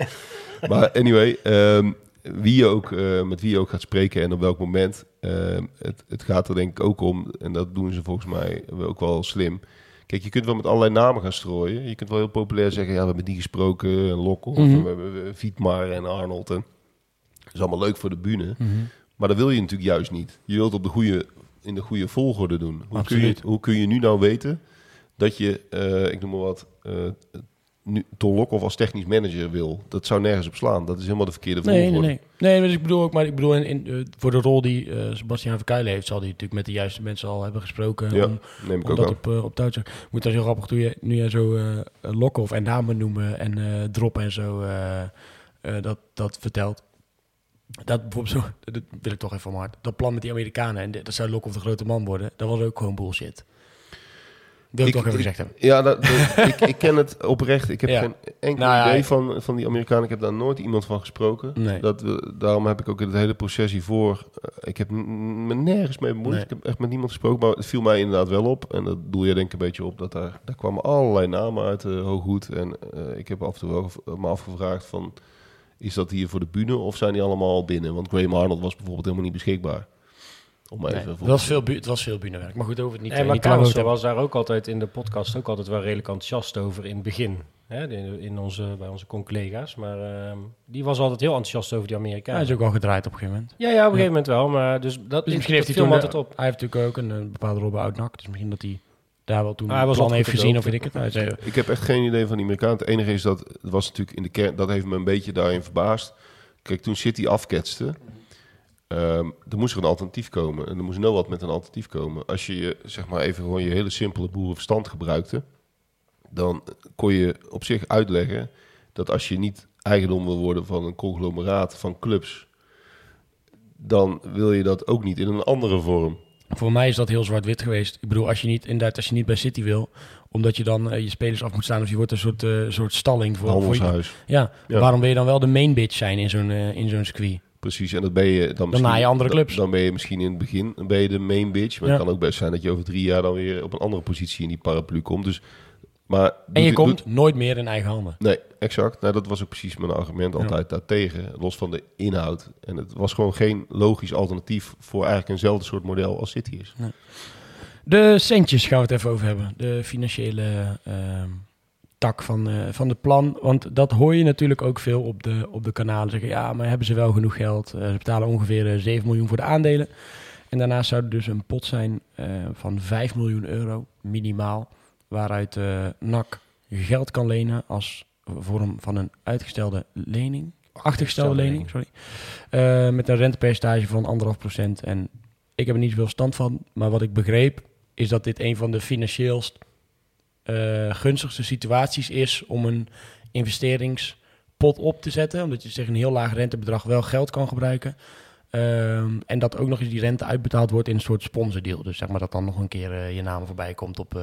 eh, Maar anyway, ehm, wie je ook, eh, met wie je ook gaat spreken en op welk moment. ehm, het, het gaat er denk ik ook om, en dat doen ze volgens mij ook wel slim. Kijk, je kunt wel met allerlei namen gaan strooien. Je kunt wel heel populair zeggen, ja, we hebben die gesproken, en Lokhoff, Mhm. en we hebben eh, Vietmar en Arnold. En, dat is allemaal leuk voor de bühne. Maar dat wil je natuurlijk juist niet. Je wilt op de goede, in de goede volgorde doen. Hoe kun, je, hoe kun je nu nou weten dat je, eh, ik noem maar wat, eh, nu Ton Lokhoff als technisch manager wil. Dat zou nergens op slaan. Dat is helemaal de verkeerde Nee, nee, volgorde. nee. Nee, dus ik bedoel ook, maar ik bedoel, in, in, eh, voor de rol die eh Sebastian Verkuilen heeft, zal hij natuurlijk met de juiste mensen al hebben gesproken. Ja, om, neem ik om ook dat aan. op, uh, op moet dat heel grappig, toen je, nu jij zo uh, Lokhoff en namen noemen en droppen en zo, dat, dat vertelt. Dat bijvoorbeeld zo, dat wil ik toch even van hard. Dat plan met die Amerikanen en dat zou Lokhoff de grote man worden, dat was ook gewoon bullshit. Wil ik, ik toch even gezegd hebben. Ja, dat, dat, ik, ik ken het oprecht. Ik heb ja. geen enkel nou, idee ja, van, van die Amerikanen. Ik heb daar nooit iemand van gesproken. Nee. Dat, daarom heb ik ook in het hele proces hiervoor... Uh, ik heb me nergens mee bemoeid. Nee. Ik heb echt met niemand gesproken. Maar het viel mij inderdaad wel op. En dat doe je denk ik een beetje op. Dat daar, daar kwamen allerlei namen uit uh, Hooghoed. En uh, ik heb af en toe wel me afgevraagd van... Is dat hier voor de bühne of zijn die allemaal al binnen? Want Graham Arnold was bijvoorbeeld helemaal niet beschikbaar. Om nee, het, was veel het was veel bühnewerk. Maar goed, over het niet. En maar niet was daar ook altijd in de podcast ook altijd wel redelijk enthousiast over in het begin. Hè, in, in onze, bij onze collega's. Maar uh, die was altijd heel enthousiast over die Amerikanen. Hij is ook al gedraaid op een gegeven moment. Ja, ja op een gegeven moment wel. Maar dus dat dus misschien heeft hij toen altijd op. Hij heeft natuurlijk ook een, een bepaalde rol bij Oudnak. Dus misschien dat hij daar wel toen ah, hij was plan heeft gezien of weet ik het. Hij zei, ik heb echt geen idee van die Amerikanen. Het enige is dat het was natuurlijk in de kern. Dat heeft me een beetje daarin verbaasd. Kijk, toen City afketste. Um, er moest er een alternatief komen. En er moest nou wat met een alternatief komen. Als je, zeg maar even gewoon je hele simpele boerenverstand gebruikte, dan kon je op zich uitleggen dat als je niet eigendom wil worden van een conglomeraat van clubs, dan wil je dat ook niet in een andere vorm. Voor mij is dat heel zwart-wit geweest. Ik bedoel, als je niet inderdaad, als je niet bij City wil, omdat je dan uh, je spelers af moet staan of je wordt een soort, uh, soort stalling voor. Voor je, ja, ja, waarom wil je dan wel de main bitch zijn in zo'n uh, in zo'n circuit? Precies, en dat ben je dan misschien... Dan je andere clubs. Dan ben je misschien in het begin ben je de main bitch. Maar ja. het kan ook best zijn dat je over drie jaar dan weer op een andere positie in die paraplu komt. Dus, maar en je doet, komt doet... nooit meer in eigen handen. Nee, exact. Nou, dat was ook precies mijn argument altijd ja. daartegen. Los van de inhoud. En het was gewoon geen logisch alternatief voor eigenlijk eenzelfde soort model als City is. Ja. De centjes gaan we het even over hebben. De financiële... Uh, tak van, uh, van de plan. Want dat hoor je natuurlijk ook veel op de, op de kanalen. Zeggen, ja, maar hebben ze wel genoeg geld? Uh, ze betalen ongeveer uh, 7 miljoen voor de aandelen. En daarnaast zou er dus een pot zijn van 5 miljoen euro minimaal. Waaruit NAC geld kan lenen als vorm van een uitgestelde lening. Achtergestelde lening, sorry. met een rentepercentage van 1,5%. En ik heb er niet zoveel stand van. Maar wat ik begreep is dat dit een van de financieelst uh, gunstigste situaties is om een investeringspot op te zetten. Omdat je tegen een heel laag rentebedrag wel geld kan gebruiken. Um, en dat ook nog eens die rente uitbetaald wordt in een soort sponsordeal. Dus zeg maar dat dan nog een keer uh, je naam voorbij komt op, uh,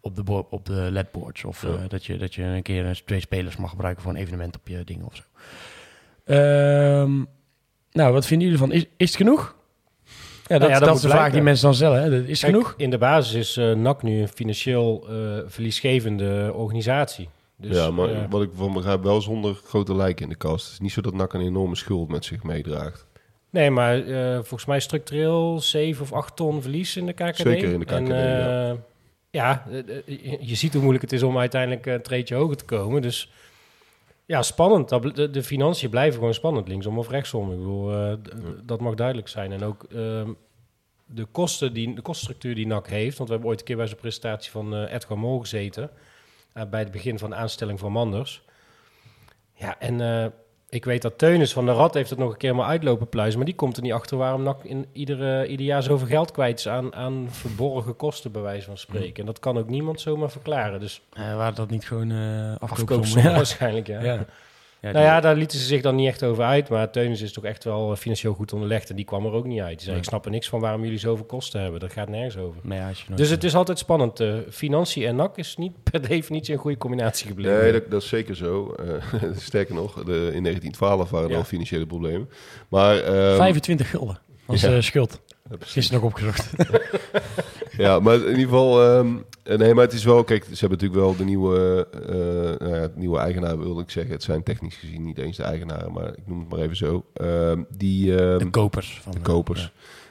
op de, op de ledboards. Of ja. dat, je, dat je een keer twee spelers mag gebruiken voor een evenement op je dingen of zo. Um, nou, wat vinden jullie ervan? Is, is het genoeg? Ja, dat, nou ja, dat, dat is de vraag die mensen dan stellen. Hè? Is Kijk, genoeg? In de basis is uh, NAC nu een financieel uh, verliesgevende organisatie. Dus, ja, maar uh, wat ik van begrijp, wel zonder grote lijken in de kast. Het is niet zo dat NAC een enorme schuld met zich meedraagt. Nee, maar volgens mij structureel 7 of 8 ton verlies in de KKD. Zeker in de KKD, en, ja. ja je ziet hoe moeilijk het is om uiteindelijk een treetje hoger te komen. Dus ja, spannend. De, de financiën blijven gewoon spannend, linksom of rechtsom. Ik bedoel, uh, ja. dat mag duidelijk zijn. En ook uh, de, kosten die, de kostenstructuur die NAC heeft... want we hebben ooit een keer bij zo'n presentatie van uh, Edgar Mol gezeten... Uh, bij het begin van de aanstelling van Manders. Ja, en ik weet dat Teunis van de Rad heeft het nog een keer maar uitlopen pluizen... maar die komt er niet achter waarom NAC in iedere, ieder jaar zoveel geld kwijt is... aan, aan verborgen kosten, bij wijze van spreken. En dat kan ook niemand zomaar verklaren. Dus uh, waren dat niet gewoon uh, afkoopsom? Ja. Waarschijnlijk, ja. ja. Ja, nou ja, daar lieten ze zich dan niet echt over uit. Maar Teunis is toch echt wel financieel goed onderlegd. En die kwam er ook niet uit. Die zei, ja. ik snap er niks van waarom jullie zoveel kosten hebben. Dat gaat nergens over. Nee, dus het is altijd spannend. Uh, financiën en NAC is niet per definitie een goede combinatie gebleven. Nee, dat, dat is zeker zo. Uh, sterker nog, de, in 1912 waren er al financiële problemen. Maar, um, 25 gulden was uh, schuld. Is nog opgezocht. ja, maar in ieder geval... Um, nee, maar het is wel... Kijk, ze hebben natuurlijk wel de nieuwe, uh, nou ja, nieuwe eigenaar, wilde ik zeggen. Het zijn technisch gezien niet eens de eigenaren, maar ik noem het maar even zo. Uh, die, uh, de kopers. Van de kopers. Ja.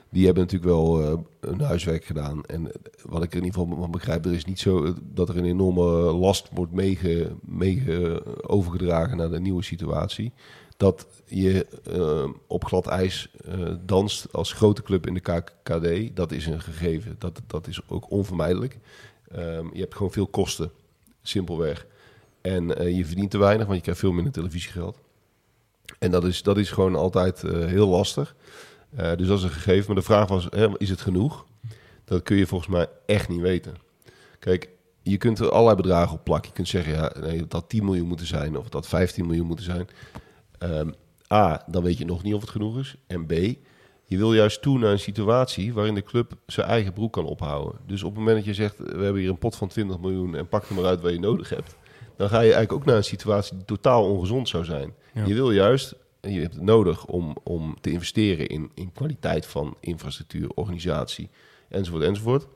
Die hebben natuurlijk wel hun huiswerk gedaan. En wat ik er in ieder geval van begrijp, er is niet zo dat er een enorme last wordt meege, meege overgedragen naar de nieuwe situatie dat je uh, op glad ijs uh, danst als grote club in de KKD, dat is een gegeven. Dat, dat is ook onvermijdelijk. Um, je hebt gewoon veel kosten, simpelweg. En eh, je verdient te weinig, want je krijgt veel minder televisiegeld. En dat is, dat is gewoon altijd eh, heel lastig. Eh, dus dat is een gegeven. Maar de vraag was, hè, is het genoeg? Dat kun je volgens mij echt niet weten. Kijk, je kunt er allerlei bedragen op plakken. Je kunt zeggen, ja, nee, dat dat 10 miljoen moeten zijn of dat 15 miljoen moeten zijn. Ehm, A, dan weet je nog niet of het genoeg is. En B, je wil juist toe naar een situatie waarin de club zijn eigen broek kan ophouden. Dus op het moment dat je zegt, we hebben hier een pot van 20 miljoen en pak er maar uit wat je nodig hebt. Dan ga je eigenlijk ook naar een situatie die totaal ongezond zou zijn. Ja. Je wil juist, je hebt het nodig om, om te investeren in, in kwaliteit van infrastructuur, organisatie, enzovoort, enzovoort.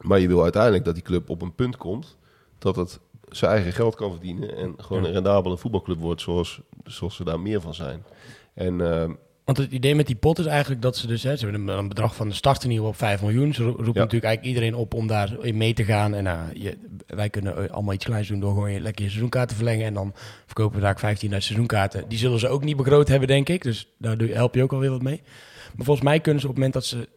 Maar je wil uiteindelijk dat die club op een punt komt dat het zijn eigen geld kan verdienen en gewoon Ja. een rendabele voetbalclub wordt zoals, zoals ze daar meer van zijn. En ehm, Want het idee met die pot is eigenlijk dat ze dus... Hè, ze hebben een, bedrag van de start in ieder geval op 5 miljoen. Ze ro- roepen natuurlijk eigenlijk iedereen op om daarin mee te gaan. En nou, je, wij kunnen eh, allemaal iets kleins doen door gewoon je lekker je seizoenkaart te verlengen. En dan verkopen we daar 15.000 seizoenkaarten. Die zullen ze ook niet begroot hebben, denk ik. Dus daar help je ook alweer wat mee. Maar volgens mij kunnen ze op het moment dat ze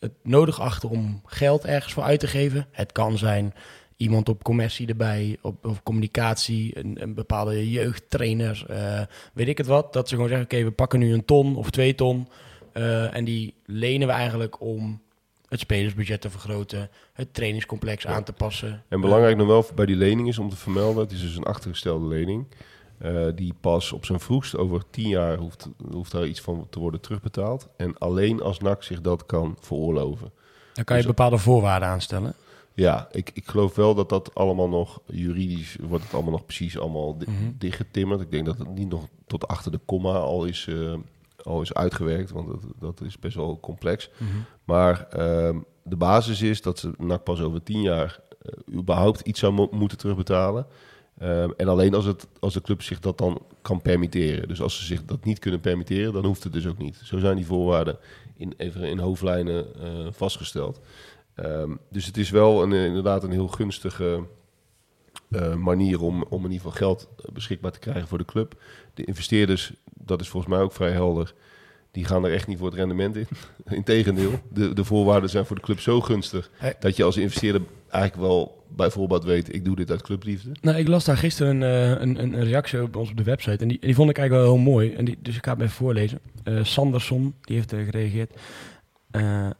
het nodig achten om geld ergens voor uit te geven... Het kan zijn iemand op commercie erbij, op, of communicatie, een, een bepaalde jeugdtrainer, eh, weet ik het wat. Dat ze gewoon zeggen, oké, we pakken nu een ton of twee ton eh, en die lenen we eigenlijk om het spelersbudget te vergroten, het trainingscomplex aan te passen. En belangrijk nog wel bij die lening is om te vermelden, het is dus een achtergestelde lening. eh, die pas op zijn vroegst over tien jaar hoeft, hoeft daar iets van te worden terugbetaald. En alleen als NAC zich dat kan veroorloven. Dan kan je Dus- bepaalde voorwaarden aanstellen. Ja, ik, ik geloof wel dat dat allemaal nog juridisch wordt het allemaal nog precies allemaal di- Mhm. dichtgetimmerd. Ik denk dat het niet nog tot achter de komma al is, eh, al is uitgewerkt, want dat, dat is best wel complex. Maar ehm, de basis is dat ze NAC pas over tien jaar eh, überhaupt iets zou mo- moeten terugbetalen. Ehm, en alleen als, het, als de club zich dat dan kan permitteren. Dus als ze zich dat niet kunnen permitteren, dan hoeft het dus ook niet. Zo zijn die voorwaarden in, even in hoofdlijnen eh, vastgesteld. Ehm, dus het is wel een, eh, inderdaad een heel gunstige eh, manier om, om in ieder geval geld eh, beschikbaar te krijgen voor de club. De investeerders, dat is volgens mij ook vrij helder, die gaan er echt niet voor het rendement in. Integendeel, de, de voorwaarden zijn voor de club zo gunstig Hey. dat je als investeerder eigenlijk wel bijvoorbeeld weet, ik doe dit uit clubliefde. Nou, ik las daar gisteren een, een, een, reactie op ons op de website. En die, die vond ik eigenlijk wel heel mooi. En die, dus ik ga het even voorlezen. Sanderson, die heeft er gereageerd.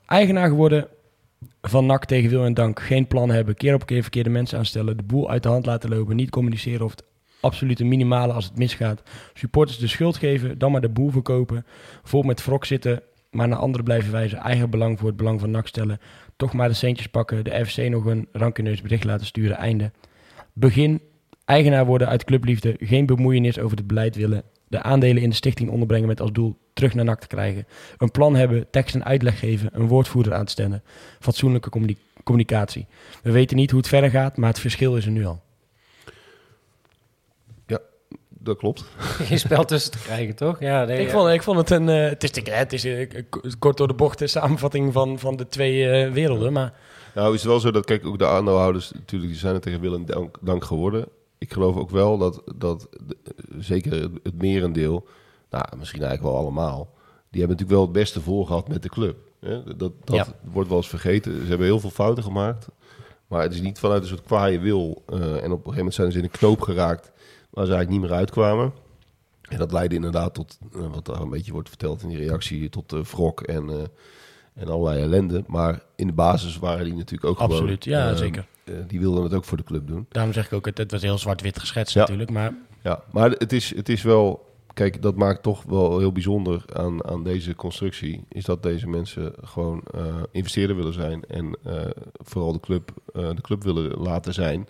Eigenaar geworden van NAC tegen wil en dank. Geen plan hebben. Keer op keer verkeerde mensen aanstellen. De boel uit de hand laten lopen. Niet communiceren of het absolute minimale als het misgaat. Supporters de schuld geven. Dan maar de boel verkopen. Vol met wrok zitten. Maar naar anderen blijven wijzen. Eigen belang voor het belang van NAC stellen. Toch maar de centjes pakken. De FC nog een rankeneus bericht laten sturen. Einde. Begin. Eigenaar worden uit clubliefde. Geen bemoeienis over het beleid willen. De aandelen in de stichting onderbrengen met als doel terug naar NAC te krijgen. Een plan hebben, tekst en uitleg geven, een woordvoerder aan te stellen. Fatsoenlijke communi- communicatie. We weten niet hoe het verder gaat, maar het verschil is er nu al. Dat klopt. Geen spel tussen te krijgen, toch? Ja, nee, ik, ja. vond, ik vond het een... eh, het is, te- het is eh, kort door de bocht de samenvatting van, van de twee eh, werelden. Maar Nou is het wel zo dat, kijk, ook de aandeelhouders natuurlijk, die zijn er tegen wil en dank, dank geworden. Ik geloof ook wel dat, dat de- zeker het, merendeel, nou misschien eigenlijk wel allemaal, die hebben natuurlijk wel het beste voor gehad met de club. Hè? Dat, dat Ja. wordt wel eens vergeten. Ze hebben heel veel fouten gemaakt, maar het is niet vanuit een soort kwaaie wil. eh, en op een gegeven moment zijn ze in een knoop geraakt waar ze eigenlijk niet meer uitkwamen. En dat leidde inderdaad tot, eh, wat daar een beetje wordt verteld in die reactie, tot uh, wrok en, eh, en allerlei ellende. Maar in de basis waren die natuurlijk ook absoluut, gewoon... ja eh, zeker. Eh, die wilden het ook voor de club doen. Daarom zeg ik ook, het, het was heel zwart-wit geschetst Ja. natuurlijk. Maar Ja, maar het is, het is wel... Kijk, dat maakt toch wel heel bijzonder aan, aan deze constructie. Is dat deze mensen gewoon eh investeerder willen zijn. En eh, vooral de club, de club willen laten zijn.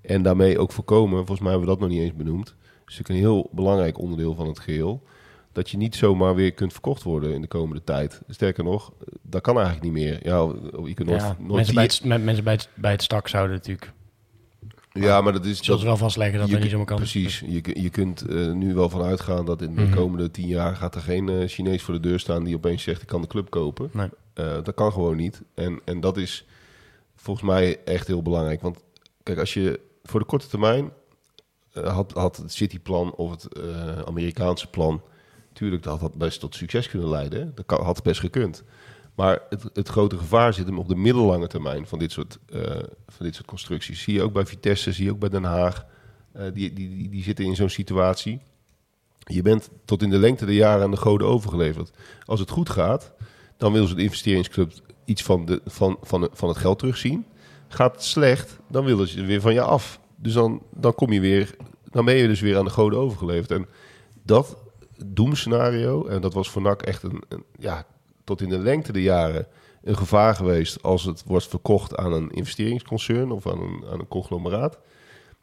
En daarmee ook voorkomen, volgens mij hebben we dat nog niet eens benoemd. Is natuurlijk een heel belangrijk onderdeel van het geheel. Dat je niet zomaar weer kunt verkocht worden in de komende tijd. Sterker nog, dat kan eigenlijk niet meer. Ja, je kunt nooit, ja, nooit mensen, bij het, mensen bij het, bij het stak zouden natuurlijk... Ja, maar dat is... Zullen ze wel vastleggen dat je dat niet zomaar kan. Precies. Je, je kunt eh, nu wel van uitgaan dat in de Mhm. komende tien jaar gaat er geen eh, Chinees voor de deur staan die opeens zegt ik kan de club kopen. Nee. Eh, dat kan gewoon niet. En, en dat is volgens mij echt heel belangrijk. Want kijk, als je voor de korte termijn had, had het Cityplan of het Amerikaanse plan, tuurlijk, dat had best tot succes kunnen leiden. Dat had best gekund. Maar het, het grote gevaar zit hem op de middellange termijn van dit, soort, eh, van dit soort constructies. Zie je ook bij Vitesse, zie je ook bij Den Haag. eh, die, die, die, die zitten in zo'n situatie. Je bent tot in de lengte der jaren aan de goden overgeleverd. Als het goed gaat, dan wil ze de investeringsclub iets van, de, van, van, van het geld terugzien. Gaat het slecht, dan willen ze weer van je af. Dus dan, dan kom je weer, dan ben je dus weer aan de goden overgeleverd. En dat doemscenario, en dat was voor NAC echt een, een ja, tot in de lengte der jaren een gevaar geweest als het wordt verkocht aan een investeringsconcern of aan een, aan een conglomeraat.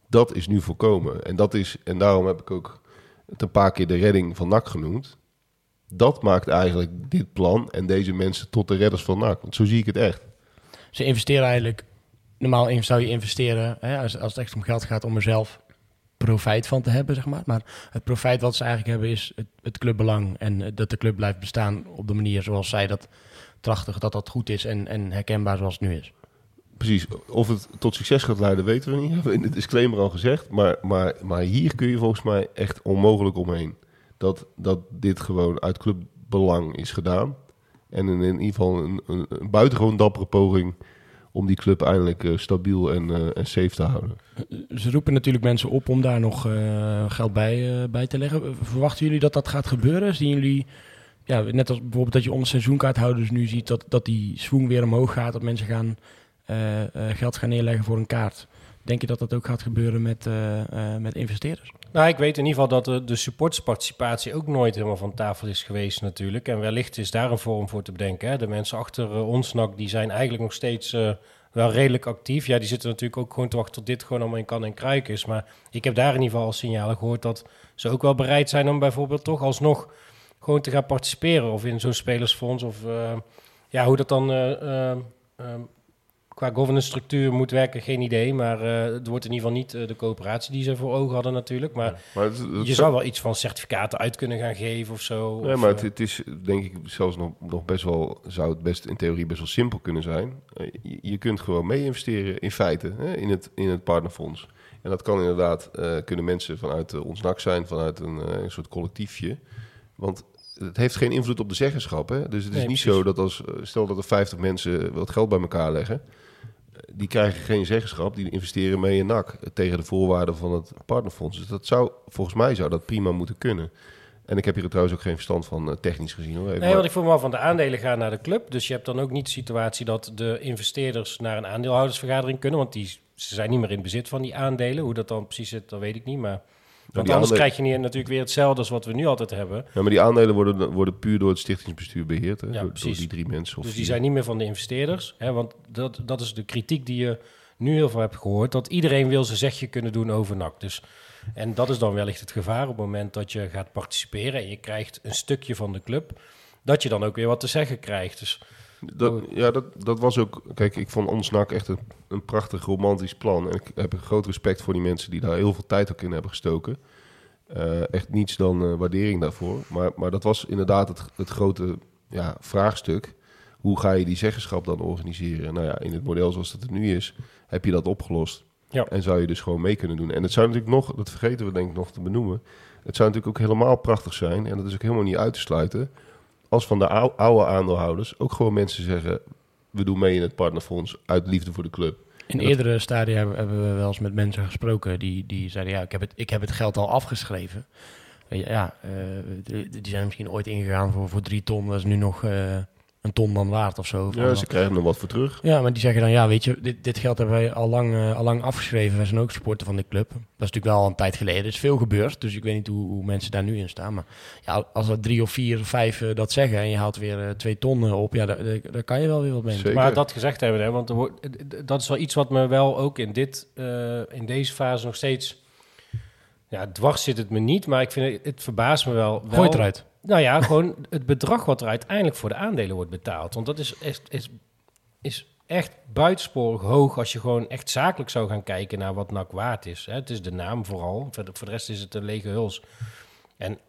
Dat is nu voorkomen. En, dat is, en daarom heb ik ook het een paar keer de redding van NAC genoemd. Dat maakt eigenlijk dit plan en deze mensen tot de redders van NAC. Want zo zie ik het echt. Ze investeren eigenlijk... Normaal zou je investeren, hè, als, als het echt om geld gaat, om er zelf profijt van te hebben, zeg maar. Maar het profijt wat ze eigenlijk hebben is het, het clubbelang. En eh, dat de club blijft bestaan op de manier zoals zij dat trachten, dat dat goed is en, en herkenbaar zoals het nu is. Precies, of het tot succes gaat leiden, weten we niet. Hebben we in de disclaimer al gezegd. Maar, maar, maar hier kun je volgens mij echt onmogelijk omheen. Dat, dat dit gewoon uit clubbelang is gedaan. En in, in ieder geval een, een, een buitengewoon dappere poging om die club eindelijk eh, stabiel en, eh, en safe te houden. Ze roepen natuurlijk mensen op om daar nog eh, geld bij, bij te leggen. Verwachten jullie dat dat gaat gebeuren? Zien jullie, ja, net als bijvoorbeeld dat je onder seizoenkaarthouders nu ziet dat, dat die swing weer omhoog gaat, dat mensen gaan geld gaan neerleggen voor een kaart. Denk je dat dat ook gaat gebeuren met, eh, eh, met investeerders? Nou, ik weet in ieder geval dat de, supportersparticipatie ook nooit helemaal van tafel is geweest natuurlijk. En wellicht is daar een vorm voor te bedenken. Hè. De mensen achter eh, ons NAC, die zijn eigenlijk nog steeds wel redelijk actief. Ja, die zitten natuurlijk ook gewoon te wachten tot dit gewoon allemaal in kan en kruik is. Maar ik heb daar in ieder geval al signalen gehoord dat ze ook wel bereid zijn om bijvoorbeeld toch alsnog gewoon te gaan participeren. Of in zo'n spelersfonds of ja, hoe dat dan... Qua governance structuur moet werken, geen idee. Maar eh, het wordt in ieder geval niet eh, de coöperatie die ze voor ogen hadden natuurlijk. Maar Maar het, het je zou wel iets van certificaten uit kunnen gaan geven of zo. Nee, of, maar eh, het, het is denk ik zelfs nog, nog best wel, zou het best in theorie best wel simpel kunnen zijn. Je, je kunt gewoon mee investeren in feite hè, in, het, in het partnerfonds. En dat kan inderdaad, kunnen mensen vanuit ons NAC zijn, vanuit een, een soort collectiefje. Want het heeft geen invloed op de zeggenschap. Hè? Dus het is Nee, niet precies. zo dat als, eh, stel dat er 50 mensen wat geld bij elkaar leggen. eh, Die krijgen geen zeggenschap, die investeren mee in NAC eh, tegen de voorwaarden van het partnerfonds. Dus dat zou, volgens mij zou dat prima moeten kunnen. En ik heb hier trouwens ook geen verstand van eh, technisch gezien. Hoor. Even Nee, want ik voel me van de aandelen gaan naar de club. Dus je hebt dan ook niet de situatie dat de investeerders naar een aandeelhoudersvergadering kunnen. Want die, ze zijn niet meer in bezit van die aandelen. Hoe dat dan precies zit, dat weet ik niet. Maar, want anders aandelen- krijg je niet, natuurlijk weer hetzelfde als wat we nu altijd hebben. Ja, maar die aandelen worden, worden puur door het stichtingsbestuur beheerd. Hè? Ja, door, die drie mensen. Of Dus die vier. zijn niet meer van de investeerders. Hè, want dat, dat is de kritiek die je nu heel veel hebt gehoord. Dat iedereen wil zijn zegje kunnen doen over NAC. Dus, en dat is dan wellicht het gevaar op het moment dat je gaat participeren... en je krijgt een stukje van de club... dat je dan ook weer wat te zeggen krijgt. Dus Dat, ja, dat, dat was ook... Kijk, ik vond ons NAC echt een, een prachtig romantisch plan. En ik heb een groot respect voor die mensen die daar heel veel tijd ook in hebben gestoken. Eh, echt niets dan eh, waardering daarvoor. Maar, maar dat was inderdaad het, het grote ja, vraagstuk. Hoe ga je die zeggenschap dan organiseren? Nou ja, in het model zoals het er nu is, heb je dat opgelost. Ja. En zou je dus gewoon mee kunnen doen. En het zou natuurlijk nog, dat vergeten we denk ik nog te benoemen. Het zou natuurlijk ook helemaal prachtig zijn. En dat is ook helemaal niet uit te sluiten. Als van de ou- oude aandeelhouders ook gewoon mensen zeggen... we doen mee in het partnerfonds uit liefde voor de club. In dat- eerdere stadia hebben, we wel eens met mensen gesproken die, die zeiden, ja, ik heb, het, ik heb het geld al afgeschreven. Ja, eh, die die zijn misschien ooit ingegaan voor, voor drie ton, dat is nu nog eh, een ton dan waard of zo. Ja, ze krijgen er wat voor terug. Ja, maar die zeggen dan, ja, weet je, dit, dit geld hebben wij al lang, eh, al lang afgeschreven. Wij zijn ook supporter van de club. Dat is natuurlijk wel al een tijd geleden. Er is veel gebeurd, dus ik weet niet hoe, hoe mensen daar nu in staan. Maar ja, als er drie of vier of vijf eh, dat zeggen en je haalt weer eh, twee ton eh, op, ja, daar, daar- daar kan je wel weer wat mee. Zeker. Maar dat gezegd hebben, hè, want er wordt, dat is wel iets wat me wel ook in, dit, eh, in deze fase nog steeds... Ja, dwars zit het me niet, maar ik vind het, het verbaast me wel. wel Gooi het eruit. Nou ja, gewoon het bedrag wat er uiteindelijk voor de aandelen wordt betaald. Want dat is, is, is, is echt buitensporig hoog als je gewoon echt zakelijk zou gaan kijken naar wat NAC waard is. Hè. Het is de naam vooral, voor de, voor de rest is het een lege huls. En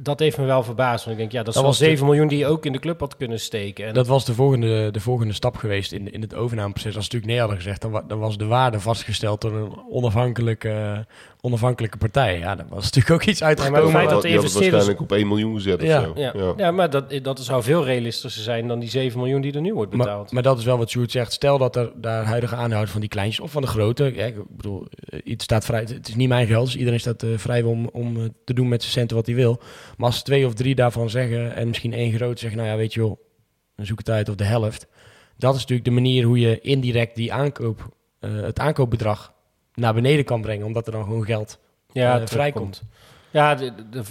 dat heeft me wel verbaasd, want ik denk, ja, dat Dat was de- 7 miljoen die je ook in de club had kunnen steken. En Dat was de volgende, de volgende stap geweest in, in het overnameproces. Als natuurlijk nee hadden gezegd, dan, wa- dan was de waarde vastgesteld door een onafhankelijk, eh, onafhankelijke partij. Ja, dat was natuurlijk ook iets maar het uitgekomen. feit dat de het investeerders- waarschijnlijk op 1 miljoen gezet Ja. of zo. Ja, ja. maar dat, dat zou veel realistischer zijn dan die 7 miljoen die er nu wordt Maar, betaald. maar dat is wel wat Sjoerd zegt. Stel dat er daar huidige aanhouders van die kleintjes of van de grote... Ja, ik bedoel, eh, iets staat vrij. Het is niet mijn geld, dus iedereen staat eh, vrij om, om eh, te doen met zijn centen wat hij wil. Maar als twee of drie daarvan zeggen en misschien één groot zegt... Nou ja, weet je wel, dan zoek het uit of de helft. Dat is natuurlijk de manier hoe je indirect die aankoop, eh, het aankoopbedrag naar beneden kan brengen. Omdat er dan gewoon geld ja, eh, vrijkomt. Ja, de, de-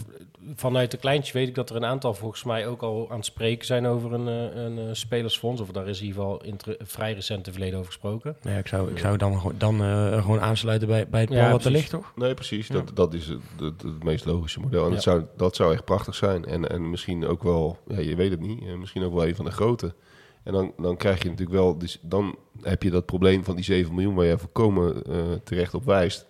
vanuit de kleintjes weet ik dat er een aantal volgens mij ook al aan het spreken zijn over een, eh, een, eh, spelersfonds. Of daar is in ieder geval in vrij recente verleden over gesproken. Ja, ik zou, ik zou dan, gewoon- dan eh, gewoon aansluiten bij, bij het Ja, plan wat er ligt, toch? Nee, precies. Dat, dat is het, het, het meest logische model. En Ja. dat, zou, dat zou echt prachtig zijn. En, en misschien ook wel, ja, je weet het niet, misschien ook wel een van de grote. En dan, dan krijg je natuurlijk wel, dus dan heb je dat probleem van die 7 miljoen waar je voorkomen eh, terecht op wijst.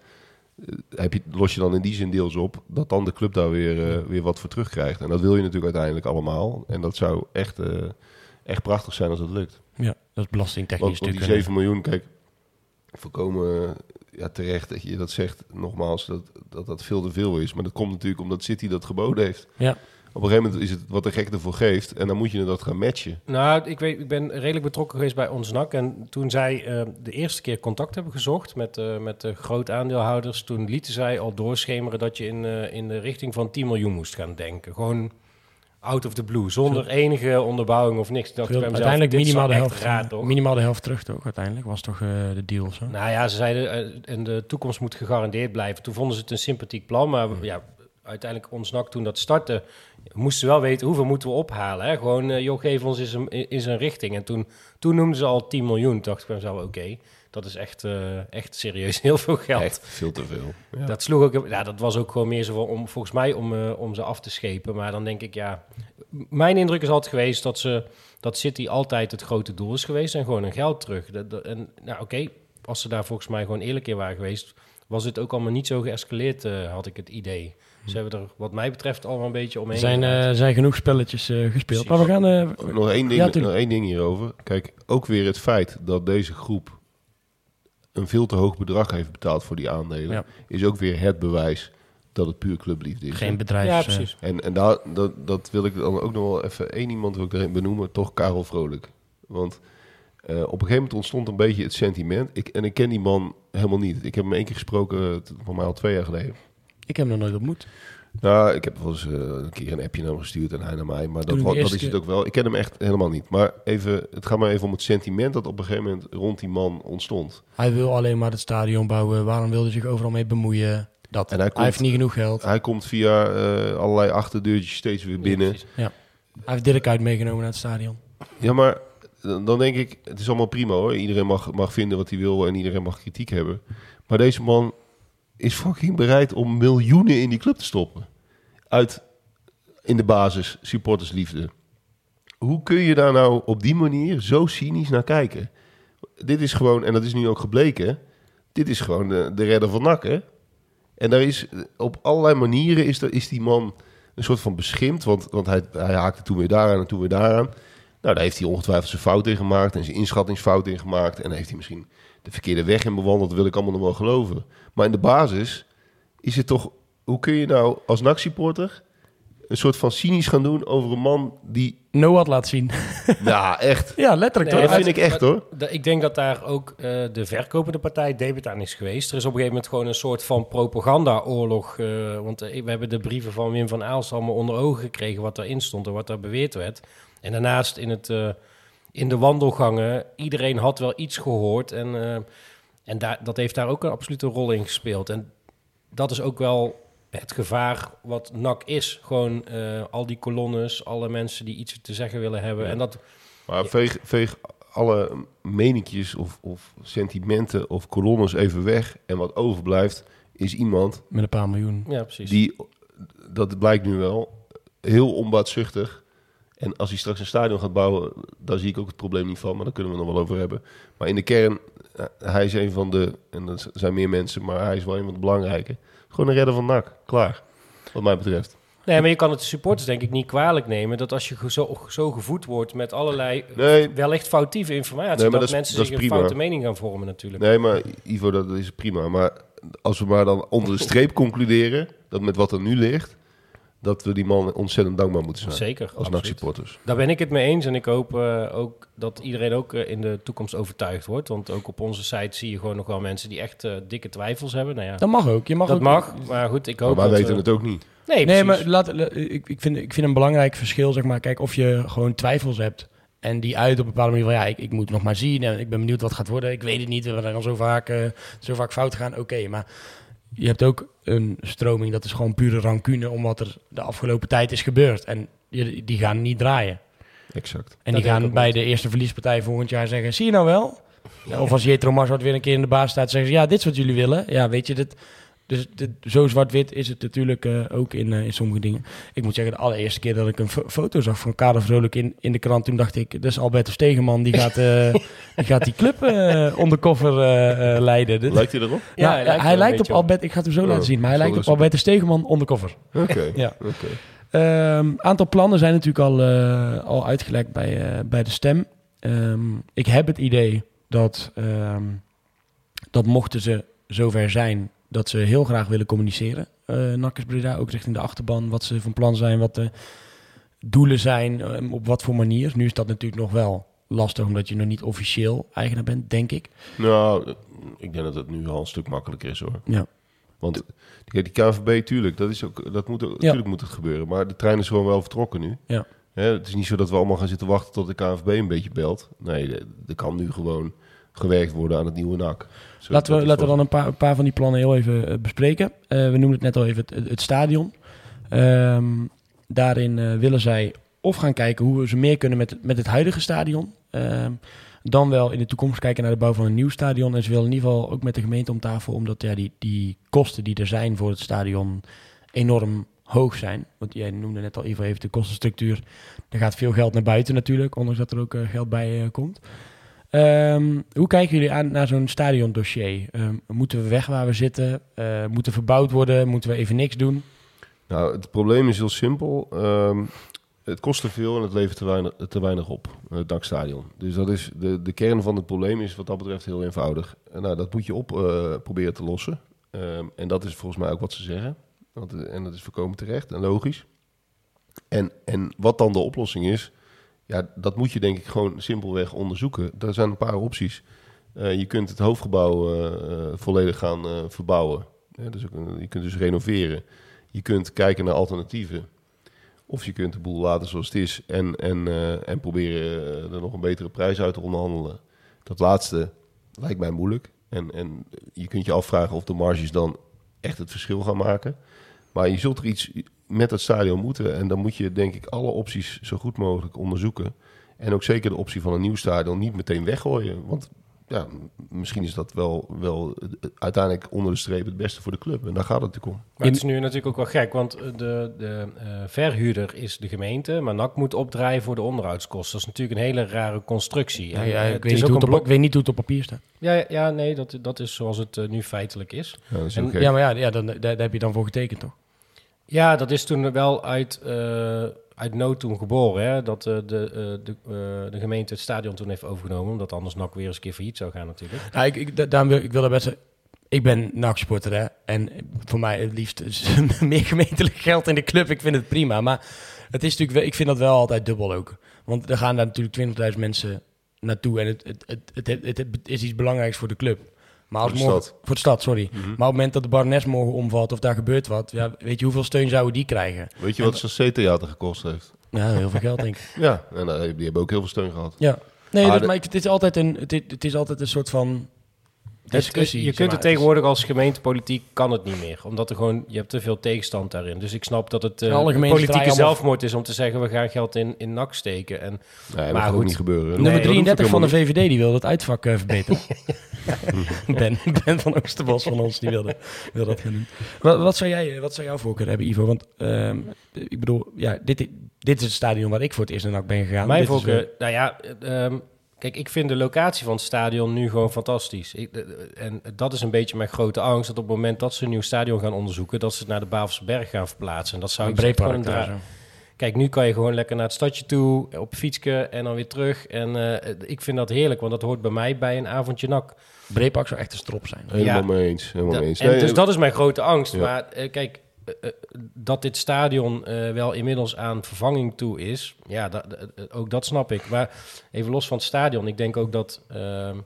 Eh, heb je, los je dan in die zin deels op dat dan de club daar weer, eh, weer wat voor terugkrijgt. En dat wil je natuurlijk uiteindelijk allemaal. En dat zou echt, echt prachtig zijn als het lukt. Ja, dat is belastingtechnisch Want, want die natuurlijk. 7 miljoen, kijk, voorkomen ja, terecht dat je dat zegt, nogmaals, dat, dat dat veel te veel is. Maar dat komt natuurlijk omdat City dat geboden heeft. Ja. Op een gegeven moment is het wat de gek ervoor geeft en dan moet je dat gaan matchen. Nou, ik, weet, ik ben redelijk betrokken geweest bij ons NAC. En toen zij eh, de eerste keer contact hebben gezocht met, eh, met de groot aandeelhouders... toen lieten zij al doorschemeren dat je in, eh, in de richting van 10 miljoen moest gaan denken. Gewoon out of the blue, zonder enige onderbouwing of niks. Ik dacht Veel- bij mezelf, uiteindelijk minimaal de, helft, toch? minimaal de helft terug, toch? Uiteindelijk was toch eh, de deal of zo? Nou ja, ze zeiden eh, en de toekomst moet gegarandeerd blijven. Toen vonden ze het een sympathiek plan, maar ja, uiteindelijk ons NAC toen dat startte, moesten ze wel weten hoeveel moeten we ophalen. Hè? Gewoon, eh, joh, geef ons eens een, eens een richting. En toen, toen noemden ze al 10 miljoen. Toen dacht ik bij mezelf, oké, dat is echt, eh, echt serieus heel veel geld. Echt veel te veel. Ja. Dat sloeg ook, ja, dat was ook gewoon meer zo om, volgens mij om, eh, om ze af te schepen. Maar dan denk ik, ja, mijn indruk is altijd geweest dat ze, dat City altijd het grote doel is geweest en gewoon een geld terug. Dat, dat- en nou, oké, als ze daar volgens mij gewoon eerlijk in waren geweest, was het ook allemaal niet zo geëscaleerd, had ik het idee. Ze hebben er, wat mij betreft, allemaal een beetje Er omheen. zijn, gedraaid. eh, zijn genoeg spelletjes eh, gespeeld. Maar we gaan... eh, Nog één, ding, Ja, nog één ding hierover. Kijk, ook weer het feit dat deze groep een veel te hoog bedrag heeft betaald voor die aandelen, Ja. is ook weer het bewijs dat het puur clubliefde is. geen bedrijf. ja, precies. En, en daar, dat, dat wil ik dan ook nog wel even één iemand wil ik erin benoemen, toch Karel Vrolijk. Want eh, op een gegeven moment ontstond een beetje het sentiment. Ik, en ik ken die man helemaal niet. Ik heb hem één keer gesproken, voor mij al twee jaar geleden. Ik heb hem nog nooit ontmoet. Nou, ik heb wel eens eh, een keer een appje naar hem gestuurd en hij naar mij. Maar dat, is het keer- ook wel. Ik ken hem echt helemaal niet. Maar even, het gaat maar even om het sentiment dat op een gegeven moment rond die man ontstond. Hij wil alleen maar het stadion bouwen. Waarom wil hij zich overal mee bemoeien? Dat. En hij, heeft niet genoeg geld. Hij komt via eh, allerlei achterdeurtjes steeds weer binnen. Ja. Hij heeft Dirk uit meegenomen naar het stadion. Ja, maar dan dan denk ik, het is allemaal prima hoor. Iedereen mag, mag vinden wat hij wil en iedereen mag kritiek hebben. Maar deze man is fucking bereid om miljoenen in die club te stoppen. Uit in de basis supportersliefde. Hoe kun je daar nou op die manier zo cynisch naar kijken? Dit is gewoon, en dat is nu ook gebleken, dit is gewoon de, de redder van hè? En daar is op allerlei manieren is, er, is die man een soort van beschimpt, want, want hij, hij haakte toen weer daaraan en toen weer daaraan. Nou, daar heeft hij ongetwijfeld zijn fout in gemaakt en zijn inschattingsfout in gemaakt. En heeft hij misschien de verkeerde weg in bewandeld, dat wil ik allemaal nog wel geloven. Maar in de basis is het toch, hoe kun je nou als NAC-supporter een soort van cynisch gaan doen over een man die, Noah laat zien. ja echt, ja, letterlijk Nee, dat vind ik echt hoor. Ik denk dat daar ook eh, de verkopende partij debet aan is geweest. Er is op een gegeven moment gewoon een soort van propagandaoorlog. eh want eh, we hebben de brieven van Wim van Aalst allemaal onder ogen gekregen... wat daarin stond en wat daar beweerd werd. En daarnaast in, het, eh, in de wandelgangen, iedereen had wel iets gehoord. En, eh, en daar, dat heeft daar ook een absolute rol in gespeeld. En dat is ook wel het gevaar wat NAC is. Gewoon eh, al die kolonnes, alle mensen die iets te zeggen willen hebben. En dat, Maar veeg, veeg alle meninkjes of, of sentimenten of kolonnes even weg. En wat overblijft is iemand Met een paar miljoen. ja, precies. die, dat blijkt nu wel, heel onbaatzuchtig. En als hij straks een stadion gaat bouwen, daar zie ik ook het probleem niet van. Maar daar kunnen we nog wel over hebben. Maar in de kern, eh, hij is een van de, en dat zijn meer mensen, maar hij is wel een van de belangrijke. Gewoon een redder van NAC. Klaar. Wat mij betreft. Nee, maar je kan het de supporters denk ik niet kwalijk nemen... dat als je zo, zo gevoed wordt met allerlei Nee, wellicht foutieve informatie... Nee, dat, dat is- mensen dat zich een foute mening gaan vormen natuurlijk. Nee, maar Ivo, dat is prima. Maar als we maar dan onder de streep concluderen dat met wat er nu ligt, dat we die man ontzettend dankbaar moeten zijn. Zeker, Als absoluut. NAC-supporters. Daar ben ik het mee eens en ik hoop eh, ook dat iedereen ook eh, in de toekomst overtuigd wordt. Want ook op onze site zie je gewoon nog wel mensen die echt eh, dikke twijfels hebben. Nou ja, Dat mag ook. Je mag dat ook, mag, maar goed, ik Maar hoop wij dat... weten we- het ook niet. Nee, Nee, precies. maar laat, la- ik, ik, vind, ik vind een belangrijk verschil, zeg maar. Kijk, of je gewoon twijfels hebt en die uit op een bepaalde manier van ja, ik, ik moet nog maar zien en ik ben benieuwd wat het gaat worden. Ik weet het niet, we hebben al zo vaak, eh, zo vaak fout gaan. Oké, maar je hebt ook een stroming, dat is gewoon pure rancune om wat er de afgelopen tijd is gebeurd. En die, die gaan niet draaien. Exact. En Dat die gaan bij de eerste verliespartij volgend jaar zeggen, zie je nou wel? Of als Jetro Marswart weer een keer in de baas staat, zeggen ze, ja, dit is wat jullie willen. Ja, weet je, dit, dus dit, zo zwart-wit is het natuurlijk eh, ook in, eh, in sommige dingen. Ik moet zeggen, de allereerste keer dat ik een fo- foto zag van Kader Vrolijk in, in de krant, toen dacht ik, dat is Alberto Stegeman, die gaat, eh, die, gaat die club eh eh, eh, leiden. Dit- Lijkt hij erop? Ja, hij hij lijkt er op. Albert, ik ga het hem zo Oh, laten zien, maar hij lijkt op eens- Alberto Stegeman undercover. Oké. Ja. Oké. Ehm aantal plannen zijn natuurlijk al, eh, al uitgelekt bij, eh, bij de stem. Ehm, ik heb het idee dat, ehm, dat mochten ze zover zijn, dat ze heel graag willen communiceren. eh Nakkers Breda, ook richting de achterban, wat ze van plan zijn, wat de doelen zijn, ehm, op wat voor manier. Nu is dat natuurlijk nog wel lastig, omdat je nog niet officieel eigenaar bent, denk ik. Nou, eh, ik denk dat het nu al een stuk makkelijker is hoor. Ja. Want kijk, die KNVB, tuurlijk, dat, is ook, dat moet, ook- tuurlijk moet het gebeuren. Maar de trein is gewoon wel vertrokken nu. Ja. Hè, het is niet zo dat we allemaal gaan zitten wachten tot de KNVB een beetje belt. Nee, er kan nu gewoon gewerkt worden aan het nieuwe NAC. Zo, Laten we, laten we dan een paar, een paar van die plannen heel even eh, bespreken. Eh, we noemden het net al even het, stadion. Ehm, daarin eh, willen zij of gaan kijken hoe we ze meer kunnen met, het- met het huidige stadion. Ehm, dan wel in de toekomst kijken naar de bouw van een nieuw stadion. En ze willen in ieder geval ook met de gemeente om tafel, omdat ja, die, die kosten die er zijn voor het stadion enorm hoog zijn. Want jij noemde net al even, even de kostenstructuur. Er gaat veel geld naar buiten natuurlijk, ondanks dat er ook geld bij komt. Ehm, hoe kijken jullie aan naar zo'n stadiondossier? Ehm, moeten we weg waar we zitten? Eh moeten verbouwd worden? Moeten we even niks doen? Nou, het probleem is heel simpel. Ehm, het kost te veel en het levert te weinig, op, het dakstadion. Dus dat is de, de kern van het probleem is wat dat betreft heel eenvoudig. En nou, dat moet je op eh, proberen te lossen. En dat is volgens mij ook wat ze zeggen. Want, eh, en dat is voorkomen terecht en logisch. En, en wat dan de oplossing is, ja, dat moet je denk ik gewoon simpelweg onderzoeken. Er zijn een paar opties. Eh, je kunt het hoofdgebouw eh, eh, volledig gaan verbouwen. Dus je kunt dus renoveren. Je kunt kijken naar alternatieven. Of je kunt de boel laten zoals het is en, en, en proberen er nog een betere prijs uit te onderhandelen. Dat laatste lijkt mij moeilijk. En, en je kunt je afvragen of de marges dan echt het verschil gaan maken. Maar je zult er iets met het stadion moeten. En dan moet je denk ik alle opties zo goed mogelijk onderzoeken. En ook zeker de optie van een nieuw stadion niet meteen weggooien. Want ja, misschien is dat wel, wel uiteindelijk onder de streep het beste voor de club. En daar gaat het natuurlijk om. Maar het is nu natuurlijk ook wel gek, want de, de eh, verhuurder is de gemeente, maar NAC moet opdraaien voor de onderhoudskosten. Dat is natuurlijk een hele rare constructie. En, eh, ik, weet niet ook hoe blok. ik weet niet hoe het op papier staat. Ja, ja, ja, nee, dat, dat is zoals het eh, nu feitelijk is. Ja, dat is En-. Ja, maar ja, ja dan, daar, daar heb je dan voor getekend, toch? Ja, dat is toen wel uit, eh, uit nood toen geboren, hè? dat eh, de, eh, de, de gemeente het stadion toen heeft overgenomen, omdat anders NAC weer eens een keer failliet zou gaan natuurlijk. Nou, ik, ik, da- daarom wil, ik wil daar best... Ik ben NAC-supporter, hè. En voor mij het liefst meer gemeentelijk geld in de club. Ik vind het prima. Maar het is natuurlijk ik vind dat wel altijd dubbel ook. Want er gaan daar natuurlijk 20.000 mensen naartoe. En het, het, het, het, het is iets belangrijks voor de club. Maar als Voor de morgen, stad. Voor de stad, sorry. Mhm. Maar op het moment dat de Barnes morgen omvalt of daar gebeurt wat... Ja, weet je hoeveel steun zouden die krijgen? Weet je wat zijn C-theater gekost heeft? Ja, heel veel geld denk ik. Ja, en eh, die hebben ook heel veel steun gehad. Ja. Nee, Ah, maar ik- het is altijd een, het, het is altijd een soort van discussie. je kunt het tegenwoordig als gemeentepolitiek kan het niet meer, omdat er gewoon je hebt te veel tegenstand daarin. Dus ik snap dat het eh, Alle een gemeentes politieke zelfmoord is om te zeggen we gaan geld in, in NAC steken. En Nee, dat Maar gaat ook goed. niet gebeuren. Nummer Nee, 33 van de VVD. Die wilde het uitvak eh, verbeteren. ben, ben van Oosterbos van ons die wilde, wilde dat gaan doen. Wat, wat, zou jij, wat zou jouw voorkeur hebben, Ivo? Want ehm, ik bedoel, ja, dit, dit is het stadion waar ik voor het eerst naar ben gegaan. Mijn Dit is voorkeur, wel- nou ja, eh, ehm, kijk, ik vind de locatie van het stadion nu gewoon fantastisch. Ik, eh, en dat is een beetje mijn grote angst, dat op het moment dat ze een nieuw stadion gaan onderzoeken, dat ze het naar de Bavelse Berg gaan verplaatsen. En dat zou een ik breedpark daar. Kijk, nu kan je gewoon lekker naar het stadje toe, op fietsje en dan weer terug. En eh, ik vind dat heerlijk, want dat hoort bij mij bij een avondje nak. Breepak zou echt een strop zijn. Helemaal Ja. mee eens. Helemaal mee eens. en dus dat is mijn grote angst. Ja. Maar eh, kijk, eh, eh, dat dit stadion eh, wel inmiddels aan vervanging toe is, ja, dat, eh, ook dat snap ik. Maar even los van het stadion, ik denk ook dat ehm,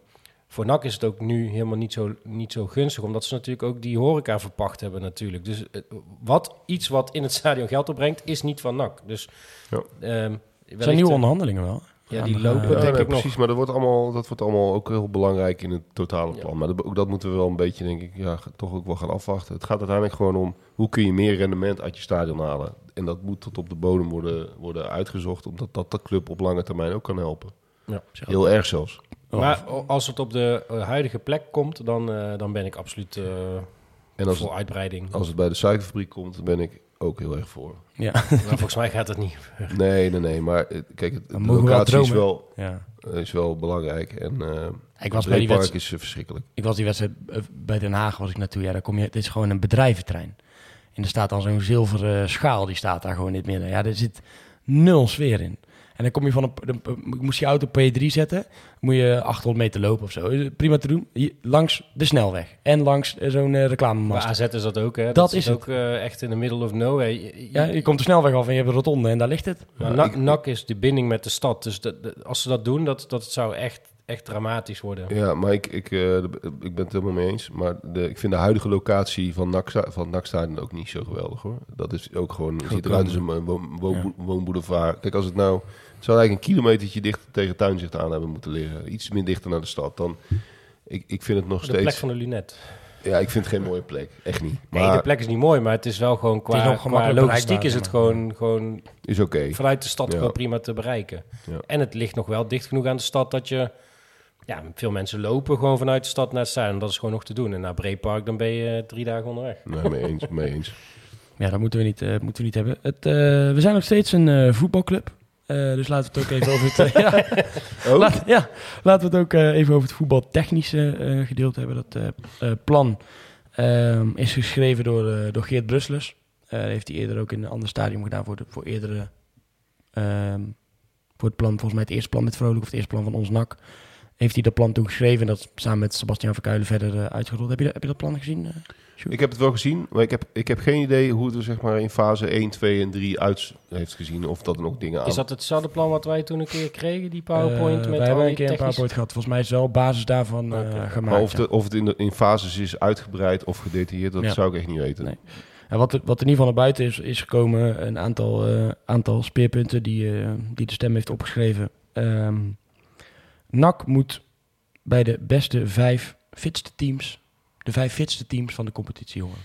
voor NAC is het ook nu helemaal niet zo, niet zo gunstig, omdat ze natuurlijk ook die horeca verpacht hebben natuurlijk. Dus eh, wat, iets wat in het stadion geld opbrengt, is niet van NAC. Dus Ja. ehm, Het zijn nieuwe eh, onderhandelingen wel. Ja, die lopen Ja, denk ik nog. precies, maar dat wordt, allemaal, dat wordt allemaal ook heel belangrijk in het totale Ja. plan. Maar dat, ook dat moeten we wel een beetje, denk ik, ja, toch ook wel gaan afwachten. Het gaat uiteindelijk gewoon om hoe kun je meer rendement uit je stadion halen. En dat moet tot op de bodem worden, worden uitgezocht, omdat dat de club op lange termijn ook kan helpen. Ja. Heel erg zelfs. Maar als het op de eh, huidige plek komt, dan, eh, dan ben ik absoluut eh, En als voor het, uitbreiding. als het bij de suikerfabriek komt, ben ik ook heel erg voor. Ja. Maar volgens mij gaat het niet. Nee, nee, nee. Maar eh, kijk, het, de wel locatie is wel, ja. is wel belangrijk. En eh Ik was bij die wedstrijd, is eh, verschrikkelijk. ik was die wedstrijd eh, bij Den Haag was ik naartoe. Ja, daar kom je. Het is gewoon een bedrijventrein. En er staat dan zo'n zilveren schaal, die staat daar gewoon in het midden. Ja, er zit nul sfeer in. En dan kom je van een, dan moest je auto op P3 zetten, moet je 800 meter lopen of zo. Prima te doen. Hier, langs de snelweg en langs eh, zo'n eh, Bij reclamemast. AZ is dat ook, hè? Dat, Dat is ook eh, echt in the middle of nowhere. Je- je- Ja, je komt de snelweg af en je hebt een rotonde en daar ligt het. maar NAC, is de binding met de stad. Dus dat- dat- als ze dat doen, dat, dat zou echt, echt dramatisch worden. Ja, maar ik, ik, eh, ik ben het helemaal mee eens. Maar de, ik vind de huidige locatie van NAC, sta- van ook niet zo geweldig hoor. Dat is ook gewoon, het ziet eruit als een woon, woon, woonboulevard. Kijk, als het nou, het zou eigenlijk een kilometertje dichter tegen tuinzicht aan hebben moeten liggen. Iets meer dichter naar de stad. Dan, ik, ik vind het nog De steeds, plek van de lunet. ja, ik vind het geen mooie plek. Echt niet. Nee, Maar de plek is niet mooi, maar het is wel gewoon qua, logistiek is het gewoon, gewoon is oké. vanuit de stad Ja. gewoon prima te bereiken. Ja. En het ligt nog wel dicht genoeg aan de stad dat je... Ja, veel mensen lopen gewoon vanuit de stad naar het stadion. Dat is gewoon nog te doen. En naar Breepark, dan ben je eh, drie dagen onderweg. Nee, mee eens, mee eens. Ja, dat moeten we niet, eh, moeten we niet hebben. Het, eh, we zijn nog steeds een eh, voetbalclub. Eh, dus laten we het ook even over het, ja, Oh, laat- ja, laten we het ook eh, even over het voetbaltechnische eh, gedeelte hebben. Dat eh, eh, plan ehm, is geschreven door, eh, door Geert Brusselers. Eh, heeft hij eerder ook in een ander stadium gedaan voor, de, voor eerdere... ehm, voor het plan, volgens mij het eerste plan met Vrolijk of het eerste plan van ons NAC. Heeft hij dat plan toen geschreven en dat samen met Sebastian Verkuilen verder eh, uitgerold. Heb je, dat- heb je dat plan gezien? eh? Ik heb het wel gezien, maar ik heb, ik heb geen idee hoe het er zeg maar in fase 1, 2 en 3 uit heeft gezien. Of dat er nog dingen aan... Is dat hetzelfde plan wat wij toen een keer kregen, die PowerPoint? Eh, met wij hebben een keer een PowerPoint gehad. Volgens mij is wel basis daarvan eh, gemaakt. Maar of, ja. de, of het in, de, in fases is uitgebreid of gedetailleerd, dat Ja. zou ik echt niet weten. Nee. En wat, er- wat er in ieder geval naar buiten is, is gekomen, een aantal, eh, aantal speerpunten die, eh, die de stem heeft opgeschreven. Ehm NAC moet bij de beste vijf fitste teams, de vijf fitste teams van de competitie horen.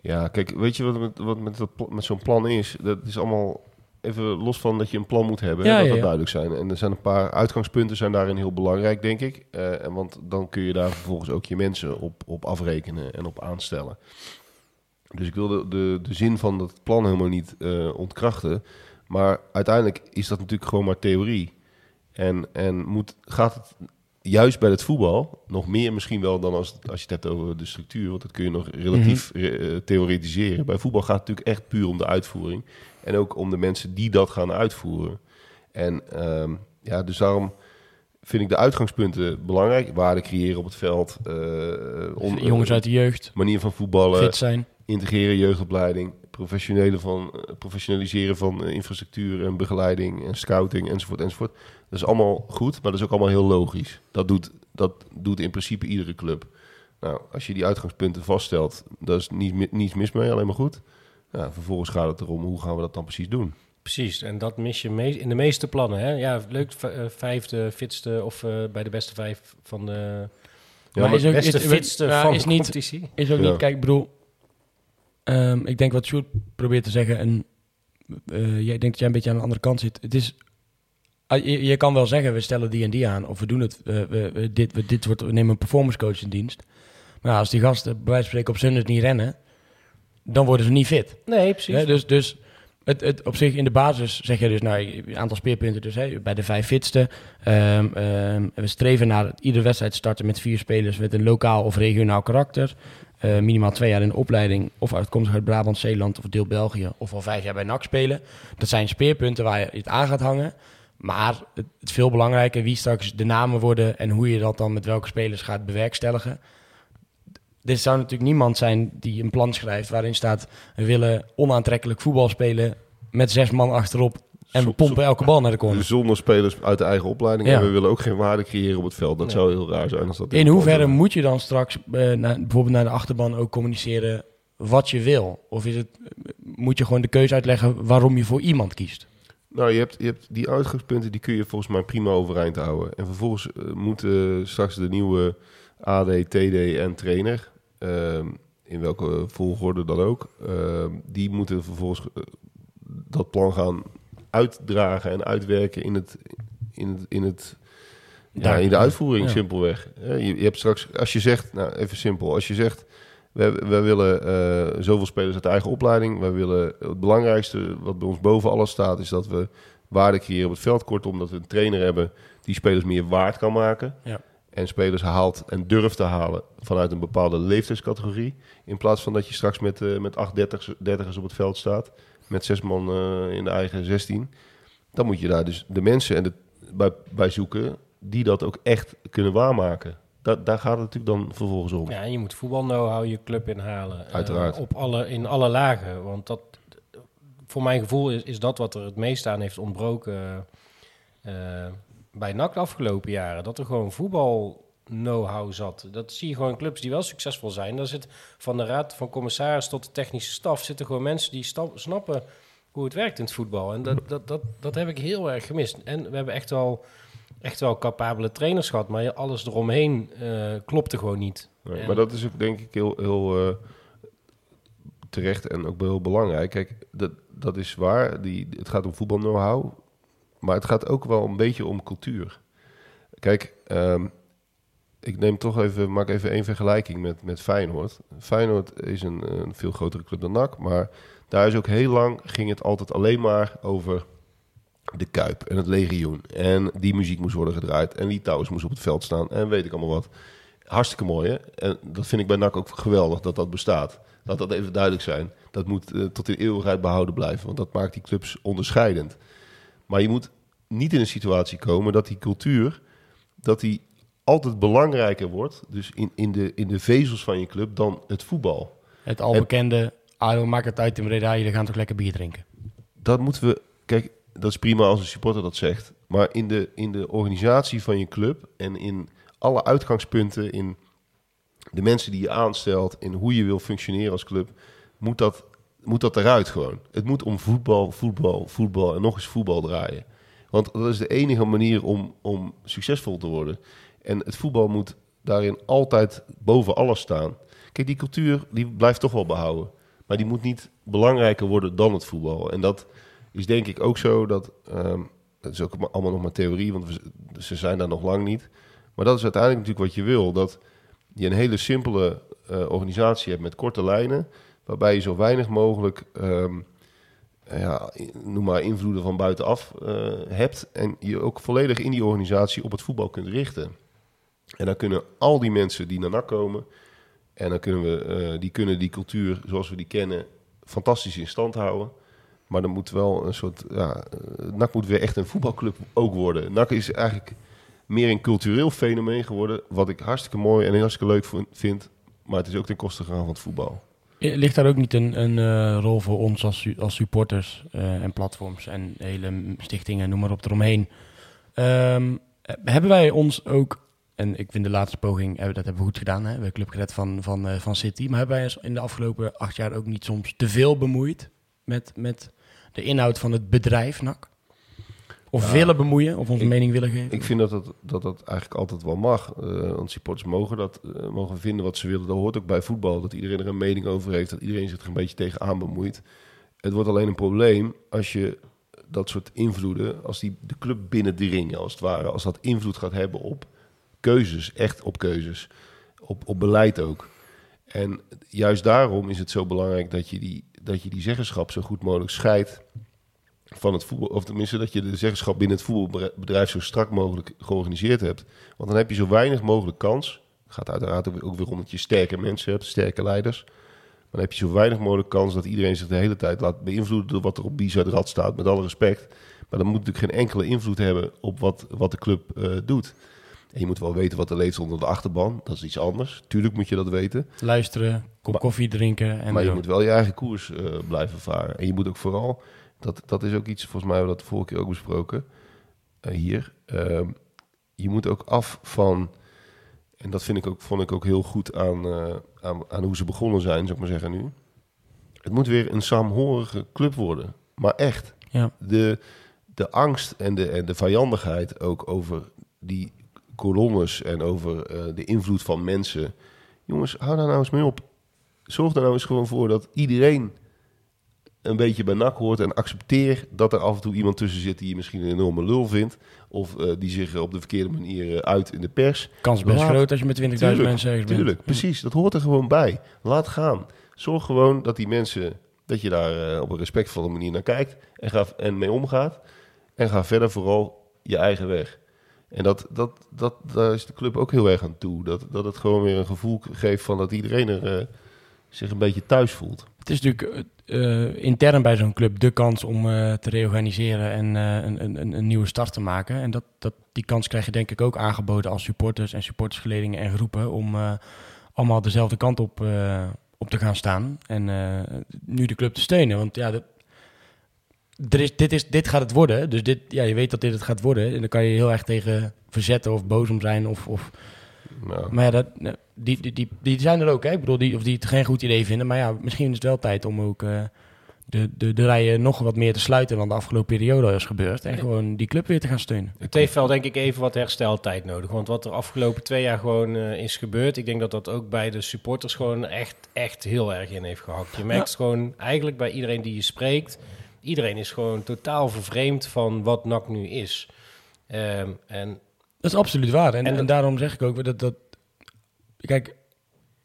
Ja, kijk, weet je wat met, wat met, dat met zo'n plan is? Dat is allemaal even los van dat je een plan moet hebben, Ja, dat ja, dat ja. duidelijk zijn. En er zijn een paar uitgangspunten zijn daarin heel belangrijk, denk ik. Eh, en want dan kun je daar vervolgens ook je mensen op, op afrekenen en op aanstellen. Dus ik wil de, de, de zin van dat plan helemaal niet eh, ontkrachten. Maar uiteindelijk is dat natuurlijk gewoon maar theorie. En, en moet, gaat het juist bij het voetbal nog meer misschien wel dan als, als je het hebt over de structuur. Want dat kun je nog relatief eh, theoretiseren. Bij voetbal gaat het natuurlijk echt puur om de uitvoering. En ook om de mensen die dat gaan uitvoeren. En ehm, ja, dus daarom vind ik de uitgangspunten belangrijk. Waarde creëren op het veld. eh, on- Jongens uit de jeugd, manier van voetballen fit zijn. integreren jeugdopleiding, professionele van, eh, professionaliseren van eh, infrastructuur en begeleiding en scouting enzovoort enzovoort. Dat is allemaal goed, maar dat is ook allemaal heel logisch. Dat doet, dat doet in principe iedere club. Nou, als je die uitgangspunten vaststelt, dat is niet, niets mis mee, alleen maar goed. Ja, vervolgens gaat het erom, hoe gaan we dat dan precies doen? Precies, en dat mis je me- in de meeste plannen. Hè? Ja, leuk, eh, vijfde, fitste of bij de beste vijf van de Ja, Maar maar, is ook- beste, is- fitste van is niet- competitie. Is ook Ja. niet, kijk, ik bedoel, ehm, ik denk wat Sjoerd probeert te zeggen, en eh, jij denkt dat jij een beetje aan de andere kant zit. Het is, ah, je, je kan wel zeggen, we stellen die en die aan, of we doen het, we, we, we- dit, we, dit wordt, we nemen een performance coach in dienst. Maar als die gasten bij wijze van spreken op zondag niet rennen, dan worden ze niet fit. Nee, precies. Dus dus het, het, op zich in de basis zeg je dus, nou, een aantal speerpunten dus, hè, bij de vijf fitste. Ehm, ehm, we streven naar iedere wedstrijd starten met vier spelers met een lokaal of regionaal karakter. Eh, minimaal twee jaar in de opleiding... of uitkomstig uit Brabant, Zeeland of deel België... of al vijf jaar bij NAC spelen. Dat zijn speerpunten waar je het aan gaat hangen. Maar het, het veel belangrijker, wie straks de namen worden... en hoe je dat dan met welke spelers gaat bewerkstelligen... Dit zou natuurlijk niemand zijn die een plan schrijft waarin staat... we willen onaantrekkelijk voetbal spelen met zes man achterop... en we pompen elke bal naar de corner. Zonder spelers uit de eigen opleiding. Ja. En we willen ook geen waarde creëren op het veld. Dat Nee. zou heel raar zijn als dat... In hoeverre moet je dan straks eh, naar, bijvoorbeeld naar de achterban ook communiceren wat je wil? Of is het, moet je gewoon de keuze uitleggen waarom je voor iemand kiest? Nou, je hebt, je hebt die uitgangspunten, die kun je volgens mij prima overeind houden. En vervolgens eh, moet eh, straks de nieuwe AD, TD en trainer, ehm, in welke volgorde dan ook, ehm, die moeten vervolgens eh, dat plan gaan uitdragen en uitwerken in het, in het, in het ja, in de uitvoering, Ja. simpelweg. Eh, Je, je hebt straks, als je zegt, nou even simpel, als je zegt, wij, wij willen eh, zoveel spelers uit de eigen opleiding, wij willen het belangrijkste wat bij ons boven alles staat, is dat we waarde creëren op het veld. Kortom, dat we een trainer hebben die spelers meer waard kan maken. Ja. En spelers haalt en durft te halen vanuit een bepaalde leeftijdscategorie. In plaats van dat je straks met, eh met acht dertigers, dertigers op het veld staat. Met zes man eh, in de eigen 16. Dan moet je daar dus de mensen en de, bij, bij zoeken die dat ook echt kunnen waarmaken. Da, daar gaat het natuurlijk dan vervolgens om. Ja, en je moet voetbal know-how je club inhalen. eh, Uiteraard. op alle, in alle lagen. Want dat, voor mijn gevoel is, is dat wat er het meest aan heeft ontbroken eh, bij NAC de afgelopen jaren. Dat er gewoon voetbal know-how zat. Dat zie je gewoon in clubs die wel succesvol zijn. Daar zit van de raad van commissaris tot de technische staf... zitten gewoon mensen die stap- snappen hoe het werkt in het voetbal. En dat, dat, dat, dat heb ik heel erg gemist. En we hebben echt wel, echt wel capabele trainers gehad... maar alles eromheen eh, klopte gewoon niet. Nee, En- maar dat is ook denk ik heel, heel eh, terecht en ook heel belangrijk. Kijk, dat, dat is waar. Die, het gaat om voetbal know-how. Maar het gaat ook wel een beetje om cultuur. Kijk, ehm, ik neem toch even, maak even één vergelijking met, met Feyenoord. Feyenoord is een, een veel grotere club dan NAC. Maar daar is ook heel lang, ging het altijd alleen maar over de Kuip en het legioen. En die muziek moest worden gedraaid. En die touwens moest op het veld staan. En weet ik allemaal wat. Hartstikke mooi, hè? En dat vind ik bij NAC ook geweldig, dat dat bestaat. Laat dat even duidelijk zijn. Dat moet eh, tot in eeuwigheid behouden blijven. Want dat maakt die clubs onderscheidend. Maar je moet niet in een situatie komen dat die cultuur... dat die altijd belangrijker wordt... dus in, in, de, in de vezels van je club dan het voetbal. Het al En- bekende, ah, joh, maak het uit in Breda, jullie gaan toch lekker bier drinken. dat moeten we. Kijk, dat is prima als een supporter dat zegt. Maar in de, in de organisatie van je club en in alle uitgangspunten, in de mensen die je aanstelt, in hoe je wil functioneren als club, moet dat, moet dat eruit gewoon. Het moet om voetbal, voetbal, voetbal en nog eens voetbal draaien. Want dat is de enige manier om, om succesvol te worden. En het voetbal moet daarin altijd boven alles staan. Kijk, die cultuur die blijft toch wel behouden. Maar die moet niet belangrijker worden dan het voetbal. En dat is denk ik ook zo dat... ehm dat is ook allemaal nog maar theorie, want ze zijn daar nog lang niet. Maar dat is uiteindelijk natuurlijk wat je wil. Dat je een hele simpele eh, organisatie hebt met korte lijnen... waarbij je zo weinig mogelijk... ehm, ja, noem maar invloeden van buitenaf eh, hebt. En je ook volledig in die organisatie op het voetbal kunt richten. En dan kunnen al die mensen die naar NAC komen... en dan kunnen we, eh, die kunnen die cultuur zoals we die kennen... fantastisch in stand houden. Maar dan moet wel een soort... Ja, eh, NAC moet weer echt een voetbalclub ook worden. NAC is eigenlijk meer een cultureel fenomeen geworden... wat ik hartstikke mooi en hartstikke leuk vind... maar het is ook ten koste gegaan van het voetbal. Ligt daar ook niet een, een eh, rol voor ons als, als supporters en platforms en hele stichtingen, noem maar op, eromheen? Ehm, eh, hebben wij ons ook, en ik vind de laatste poging, eh, dat hebben we goed gedaan, hè? we hebben Club gered van, van, eh, van City, maar hebben wij ons in de afgelopen acht jaar ook niet soms te veel bemoeid met, met de inhoud van het bedrijf NAC? Of Ja, willen bemoeien, of onze ik- mening willen geven? Ik vind dat dat, dat, dat eigenlijk altijd wel mag. Eh, want supporters mogen dat mogen vinden wat ze willen. Dat hoort ook bij voetbal. Dat iedereen er een mening over heeft. Dat iedereen zich er een beetje tegenaan bemoeit. Het wordt alleen een probleem als je dat soort invloeden, als die de club binnendringen als het ware. Als dat invloed gaat hebben op keuzes, echt op keuzes. Op, op beleid ook. En juist daarom is het zo belangrijk dat je die, dat je die zeggenschap zo goed mogelijk scheidt van het voetbal, of tenminste dat je de zeggenschap binnen het voetbalbedrijf zo strak mogelijk georganiseerd hebt. Want dan heb je zo weinig mogelijk kans, Gaat uiteraard ook weer- om dat je sterke mensen hebt, sterke leiders. Maar dan heb je zo weinig mogelijk kans dat iedereen zich de hele tijd laat beïnvloeden door wat er op Bizar Rad staat, met alle respect. Maar dat moet natuurlijk geen enkele invloed hebben op wat, wat de club eh, doet. En je moet wel weten wat er leeft onder de achterban. Dat is iets anders. Tuurlijk moet je dat weten. Luisteren, kop koffie drinken. En maar je moet wel je eigen koers eh, blijven varen. En je moet ook vooral, dat, dat is ook iets, volgens mij hebben we dat de vorige keer ook besproken, eh, hier. Ehm, je moet ook af van, en dat vind ik ook, vond ik ook heel goed aan, eh, aan, aan hoe ze begonnen zijn, zou ik maar zeggen nu. Het moet weer een saamhorige club worden. Maar echt. Ja. De, de angst en de, en de vijandigheid ook over die kolonnes en over eh, de invloed van mensen. Jongens, hou daar nou eens mee op. Zorg er nou eens gewoon voor dat iedereen een beetje bij nak hoort en accepteer dat er af en toe iemand tussen zit die je misschien een enorme lul vindt. Of eh, die zich op de verkeerde manier eh, uit in de pers. Kans best Laat- groot als je met 20.000 Tuurlijk, mensen ergens bent. Tuurlijk, precies. Dat hoort er gewoon bij. Laat gaan. Zorg gewoon dat die mensen, dat je daar eh, op een respectvolle manier naar kijkt en, ga, en mee omgaat. En ga verder vooral je eigen weg. En dat, dat, dat, daar is de club ook heel erg aan toe. Dat, dat het gewoon weer een gevoel geeft van dat iedereen er eh, zich een beetje thuis voelt. Het is natuurlijk eh, intern bij zo'n club de kans om eh, te reorganiseren en een, een, een- nieuwe start te maken. En dat, dat, die kans krijg je denk ik ook aangeboden als supporters en supportersgeledingen en groepen om allemaal dezelfde kant op, op te gaan staan. En nu de club te steunen. Want ja, er is, dit, is, dit gaat het worden. Dus dit, ja, je weet dat dit het gaat worden. En dan kan je heel erg tegen verzetten of boos om zijn. Of, of, Nou, maar ja, dat, nou, die, die, die, die zijn er ook. Hè? Ik bedoel, die, of die het geen goed idee vinden. Maar ja, misschien is het wel tijd om ook eh, de, de, de rijen nog wat meer te sluiten dan de afgelopen periode is gebeurd. En gewoon die club weer te gaan steunen. Het heeft wel denk ik even wat hersteltijd nodig. Want wat er afgelopen twee jaar gewoon eh, is gebeurd... ik denk dat dat ook bij de supporters gewoon echt, echt heel erg in heeft gehakt. Je merkt gewoon eigenlijk bij iedereen die je spreekt... iedereen is gewoon totaal vervreemd van wat NAC nu is. Ehm, en Dat is absoluut waar. En, En en, dat- daarom zeg ik ook dat, dat... Kijk,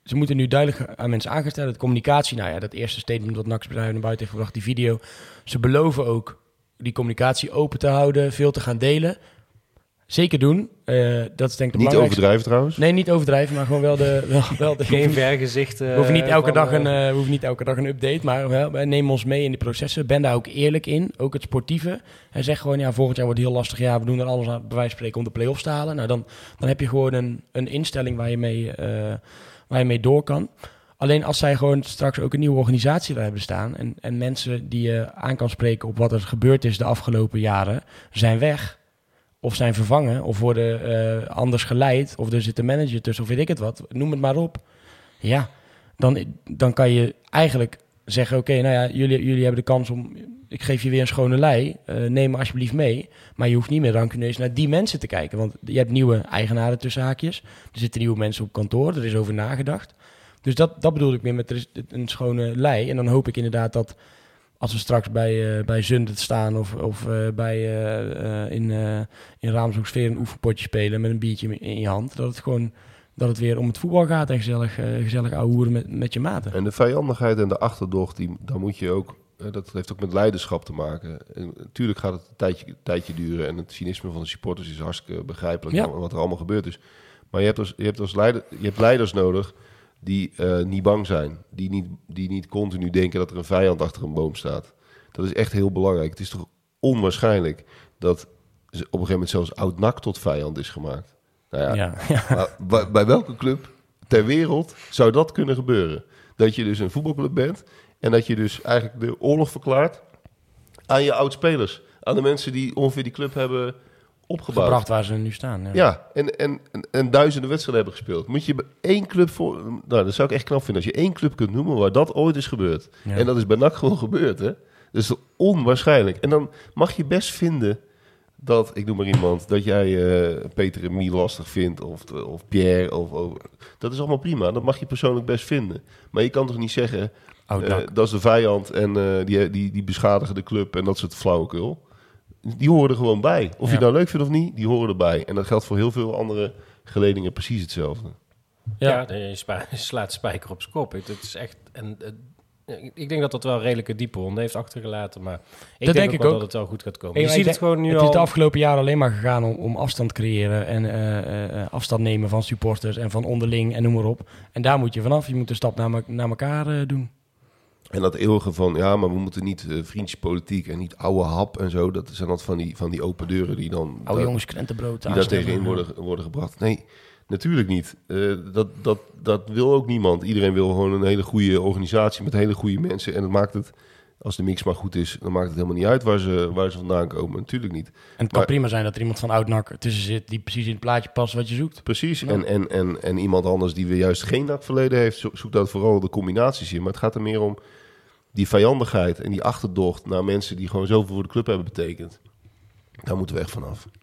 ze moeten nu duidelijk aan mensen aanstellen. De communicatie, nou ja, dat eerste statement wat Bedrijf naar buiten heeft gebracht, die video. Ze beloven ook die communicatie open te houden, veel te gaan delen. Zeker doen. Eh, dat is denk ik de niet overdrijven trouwens. Nee, niet overdrijven, maar gewoon wel de, wel, wel de geen vergezicht... We hoeven niet eh, elke dag een, eh, we hoeven niet elke dag een update, maar wel, wij nemen ons mee in die processen. Ben daar ook eerlijk in, ook het sportieve. En zeg gewoon, ja, volgend jaar wordt het heel lastig. Ja, we doen er alles aan, bij wijze van spreken, om de play-offs te halen. Nou, dan, dan heb je gewoon een, een instelling waar je, mee, eh, waar je mee door kan. Alleen als zij gewoon straks ook een nieuwe organisatie daar hebben staan... en, en mensen die je aan kan spreken op wat er gebeurd is de afgelopen jaren... zijn weg of zijn vervangen of worden eh, anders geleid... of er zit een manager tussen of weet ik het wat, noem het maar op... Ja, dan, dan kan je eigenlijk zeggen: Oké, nou ja, jullie, jullie hebben de kans om. Ik geef je weer een schone lei. eh, neem me alsjeblieft mee. Maar je hoeft niet meer rancuneus naar die mensen te kijken. Want je hebt nieuwe eigenaren tussen haakjes. Er zitten nieuwe mensen op kantoor. Er is over nagedacht. Dus dat, dat bedoel ik meer met een schone lei. En dan hoop ik inderdaad dat als we straks bij, eh bij Zundert staan of, of eh, bij, eh, in, eh in Raamshoeksfeer een oefenpotje spelen met een biertje in je hand. Dat het gewoon dat het weer om het voetbal gaat en gezellig, gezellig ouwehoeren met, met je maten. En de vijandigheid en de achterdocht, die, dan moet je ook, dat heeft ook met leiderschap te maken. En natuurlijk gaat het een tijdje, tijdje duren en het cynisme van de supporters is hartstikke begrijpelijk Ja. wat er allemaal gebeurd is. Maar je hebt, als, je hebt, als leider, je hebt leiders nodig die eh, niet bang zijn, die niet, die niet continu denken dat er een vijand achter een boom staat. Dat is echt heel belangrijk. Het is toch onwaarschijnlijk dat op een gegeven moment zelfs oud-nak tot vijand is gemaakt. Nou ja, Ja, ja. maar bij, bij welke club ter wereld zou dat kunnen gebeuren? Dat je dus een voetbalclub bent en dat je dus eigenlijk de oorlog verklaart aan je oud-spelers. Aan de mensen die ongeveer die club hebben opgebouwd. gebracht waar ze nu staan. Ja. Ja, en, en, en, en duizenden wedstrijden hebben gespeeld. Moet je één club voor... Nou, dat zou ik echt knap vinden. Als je één club kunt noemen waar dat ooit is gebeurd. Ja. En dat is bij NAC gewoon gebeurd, hè. Dat is onwaarschijnlijk. En dan mag je best vinden dat, ik noem maar iemand, dat jij eh, Peter en Mie lastig vindt. Of, of Pierre. Of, of, dat is allemaal prima. Dat mag je persoonlijk best vinden. Maar je kan toch niet zeggen, eh, dat is de vijand en eh, die, die, die beschadigen de club en dat soort flauwekul. Die horen er gewoon bij. Of je Ja. nou leuk vindt of niet, die horen erbij. En dat geldt voor heel veel andere geledingen precies hetzelfde. Ja, je spa- je slaat spijker op zijn kop. Het het is echt... En, ik- denk dat dat wel redelijke diepe wonden heeft achtergelaten. Maar ik Dat denk, denk ook ik wel ook. dat het wel goed gaat komen. En Je ziet het gewoon nu het al... is de afgelopen jaren alleen maar gegaan om, om afstand creëren en eh, eh, eh, afstand nemen van supporters en van onderling en noem maar op. En daar moet je vanaf. Je moet een stap naar, me- naar elkaar eh, doen. En dat eeuwige van, ja, maar we moeten niet eh vriendjespolitiek en niet oude hap en zo. Dat zijn dat van die, van die open deuren die dan... Oude jongens, krentenbrood. die daar tegenin worden, worden gebracht. Nee, natuurlijk niet. Eh, dat, dat, dat wil ook niemand. Iedereen wil gewoon een hele goede organisatie met hele goede mensen. En het maakt het, als de mix maar goed is, dan maakt het helemaal niet uit waar ze, waar ze vandaan komen. Natuurlijk niet. En het kan prima zijn dat er iemand van Oud-Nak tussen zit die precies in het plaatje past wat je zoekt. Precies. Ja. En, en, en, en iemand anders die weer juist geen nakverleden heeft, zo- zoekt dat vooral de combinaties in. Maar het gaat er meer om die vijandigheid en die achterdocht naar mensen die gewoon zoveel voor de club hebben betekend. Daar moeten we echt vanaf. We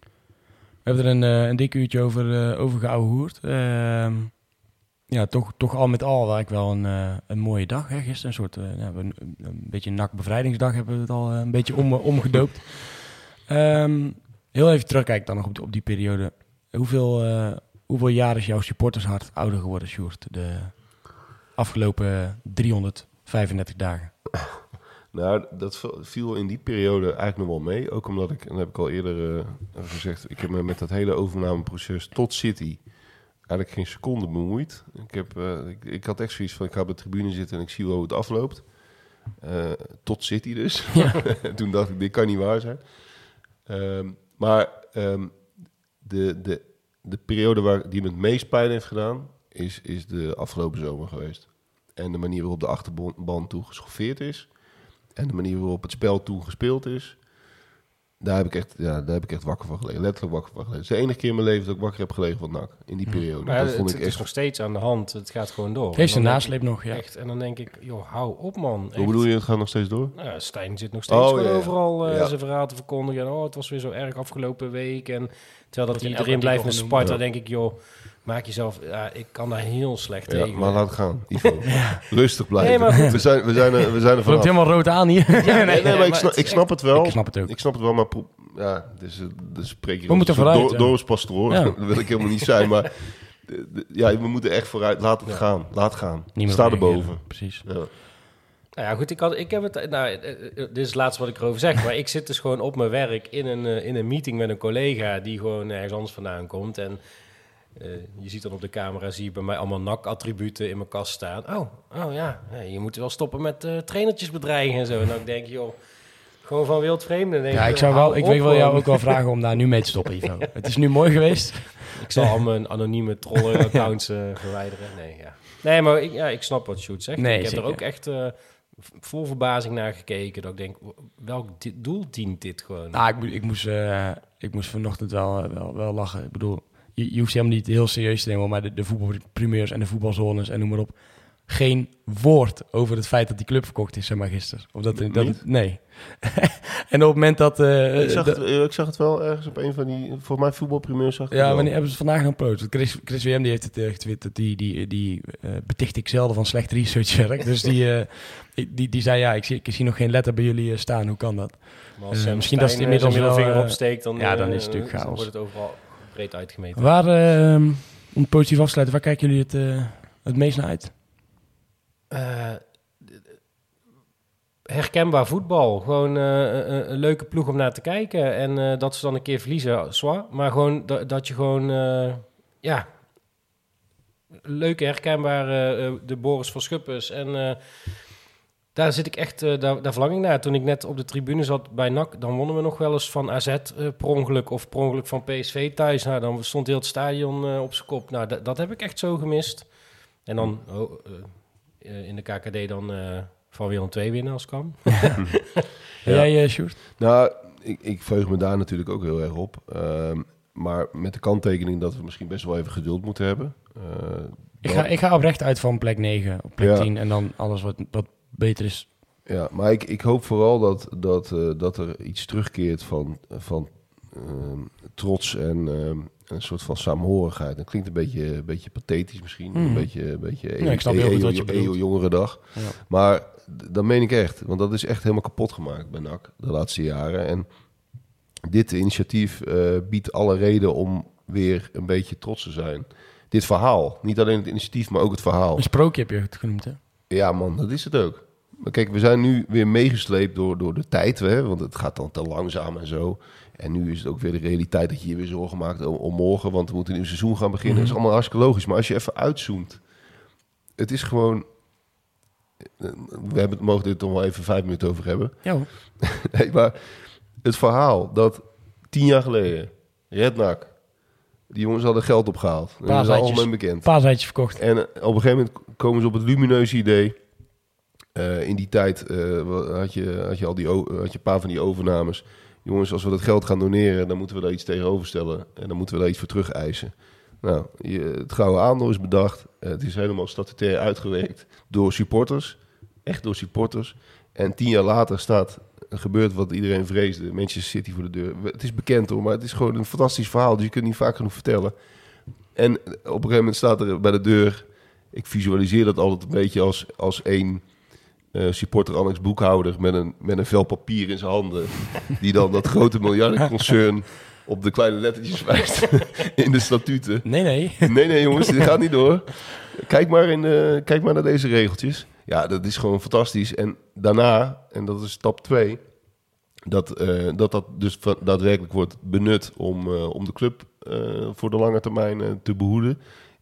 hebben er een, eh, een dik uurtje over, eh over geouwehoerd. Ehm, ja, toch, toch al met al eigenlijk wel een, eh, een mooie dag. Hè? Gisteren een soort, ja, een, een beetje een nakbevrijdingsdag hebben we het al een beetje om, omgedoopt. Ehm, heel even terugkijken dan nog op, die- op die periode. Hoeveel, hoeveel jaar is jouw supportershart ouder geworden, Sjoerd? De afgelopen 335 dagen. Nou, dat viel in die periode eigenlijk nog wel mee. Ook omdat ik, en dat heb ik al eerder eh, gezegd, ik heb me met dat hele overnameproces tot City eigenlijk geen seconde bemoeid. Ik, heb, eh, ik, ik had echt zoiets van, ik ga op de tribune zitten en ik zie hoe het afloopt. Eh, tot City dus. Toen dacht ik, dit kan niet waar zijn. Ehm, maar ehm, de, de, de periode waar die me het meest pijn heeft gedaan, is, is de afgelopen zomer geweest. En de manier waarop de achterban toen geschoffeerd is. En de manier waarop het spel toen gespeeld is. Daar heb ik echt, ja, daar heb ik echt wakker van gelegen. Letterlijk wakker van gelegen. Het is de enige keer in mijn leven dat ik wakker heb gelegen van NAC. In die periode. Maar dat het, vond ik het is echt... nog steeds aan de hand. Het gaat gewoon door. Heeft En een dan nasleep nog, denk ja. ik Echt, en dan denk ik, joh, hou op man. Hoe bedoel je, het gaat nog steeds door? Nou, Stijn zit nog steeds Oh, gewoon ja, ja. overal eh, Ja. zijn verhaal te verkondigen. En, oh, het was weer zo erg afgelopen week. En terwijl dat elk erin blijft met Sparta, denk ik, joh, maak jezelf... Ja, ik kan daar heel slecht Ja, tegen. maar laat het gaan, Ivo. Rustig blijven. Nee, we, zijn, we, zijn er, we zijn er Het loopt vanaf. helemaal rood aan hier. Nee, nee, maar ik, maar snap, het ik snap het wel. Ik snap het ook. Ik snap het wel, maar pro- ja, dus, eh, dus spreek je We moeten vooruit. Dorpspastoor, Ja. dat wil ik helemaal niet zijn, maar de- ja, we moeten echt vooruit. Laat het gaan, laat gaan. Sta erboven. Precies. Ja. Nou ja, goed, ik, had, ik heb het... Nou, eh, eh, dit is het laatste wat ik erover zeg. Maar ik zit dus gewoon op mijn werk in een, eh, in een meeting met een collega... die gewoon ergens anders vandaan komt. En eh, je ziet dan op de camera, zie je bij mij allemaal NAC-attributen in mijn kast staan. Oh, oh ja, ja, je moet wel stoppen met eh trainertjes bedreigen en zo. En dan denk je, joh, gewoon van wild vreemden. denk Ja, ik zou wel, ik wil jou gewoon. ook wel vragen om daar nu mee te stoppen, Ivo. Het is nu mooi geweest. Ik zal al mijn anonieme trollen-accounts eh, verwijderen. Nee, ja. nee maar ik, ja, ik snap wat Sjoerd zegt. Nee, ik heb zeker. er ook echt vol verbazing naar gekeken. Dat ik denk, welk doel dient dit gewoon? Nou, ik, ik, moest, ik moest vanochtend wel, wel, wel lachen. Ik bedoel, je, je hoeft je helemaal niet heel serieus te nemen, maar de, de voetbalprimeurs en de voetbalzones en noem maar op. Geen woord over het feit dat die club verkocht is, zeg maar, gisteren. Of dat, nee. en op het moment dat... eh, Ik, zag het, ik zag het wel ergens op een van die, voor mij voetbalprimeur zag ik Ja, wanneer hebben ze vandaag gepost? Want Chris, Chris WM die heeft het eh, getwitterd. Die, die, die eh, beticht ik zelden van slecht researchwerk. dus die, eh, die, die zei, ja, ik zie, ik zie nog geen letter bij jullie staan. Hoe kan dat? Maar als misschien dat zijn inmiddels wel, middelvinger eh, opsteekt, dan, ja, dan is het natuurlijk dan chaos. wordt het overal breed uitgemeten. Waar, eh, om positief af te sluiten, waar kijken jullie het, eh, het meest naar uit? Eh, herkenbaar voetbal. Gewoon eh, een, een leuke ploeg om naar te kijken. En dat ze dan een keer verliezen, zwaar. Maar gewoon dat, dat je gewoon, ja, leuke herkenbare de Boris van Schuppers. En daar zit ik echt, eh, daar, daar verlang ik naar. Toen ik net op de tribune zat bij NAC, dan wonnen we nog wel eens van AZ eh, per ongeluk of per ongeluk van PSV thuis. Nou, dan stond heel het stadion eh, op zijn kop. Nou, dat, dat heb ik echt zo gemist. En dan oh, in de KKD dan eh, van Willem 2 winnen als kan. En Jij, Sjoerd? Nou, ik, ik veug me daar natuurlijk ook heel erg op. Ehm, maar met de kanttekening dat we misschien best wel even geduld moeten hebben. Eh, Ik ga, ik ga oprecht uit van plek 9 op plek Ja. 10. En dan alles wat, wat beter is. Ja, maar ik, ik hoop vooral dat, dat, eh, dat er iets terugkeert van, van ehm, trots en ehm, een soort van saamhorigheid. Dat klinkt een beetje, een beetje pathetisch misschien. Een beetje, een beetje Ja, ik snap heel goed wat je EO bedoelt. jongerendag. Ja. Maar dat meen ik echt. Want dat is echt helemaal kapot gemaakt bij NAC de laatste jaren. En dit initiatief eh, biedt alle reden om weer een beetje trots te zijn. Dit verhaal. Niet alleen het initiatief, maar ook het verhaal. Een sprookje heb je het genoemd, hè? Ja man, dat is het ook. Maar kijk, we zijn nu weer meegesleept door, door de tijd, hè, want het gaat dan te langzaam en zo. En nu is het ook weer de realiteit dat je je weer zorgen maakt om, om morgen, want we moeten een nieuw seizoen gaan beginnen. Dat is allemaal hartstikke logisch. Maar als je even uitzoomt, het is gewoon... We hebben, mogen dit toch wel even vijf minuten over hebben. Ja. Nee, maar het verhaal dat tien jaar geleden, Rednak, die jongens hadden geld opgehaald. Dat is algemeen bekend. Verkocht. En op een gegeven moment komen ze op het lumineuze idee. Eh, in die tijd eh, had, je, had, je al die, had je een paar van die overnames. Jongens, als we dat geld gaan doneren, dan moeten we daar iets tegenover stellen. En dan moeten we daar iets voor terug eisen. Nou, je, het gouden aandeel is bedacht. Eh, het is helemaal statutair uitgewerkt door supporters. Echt door supporters. En tien jaar later staat, gebeurt wat iedereen vreesde. Manchester City voor de deur. Het is bekend hoor, maar het is gewoon een fantastisch verhaal. Dus je kunt niet vaak genoeg vertellen. En op een gegeven moment staat er bij de deur... Ik visualiseer dat altijd een beetje als, als één eh, supporter annex boekhouder... Met een, met een vel papier in zijn handen. Die dan dat grote miljardenconcern op de kleine lettertjes wijst in de statuten. Nee, nee. Nee, nee jongens, dit gaat niet door. Kijk maar, in de, kijk maar naar deze regeltjes. Ja, dat is gewoon fantastisch. En daarna, en dat is stap 2... Dat, eh, dat dat dus daadwerkelijk wordt benut om, eh, om de club eh, voor de lange termijn eh, te behoeden.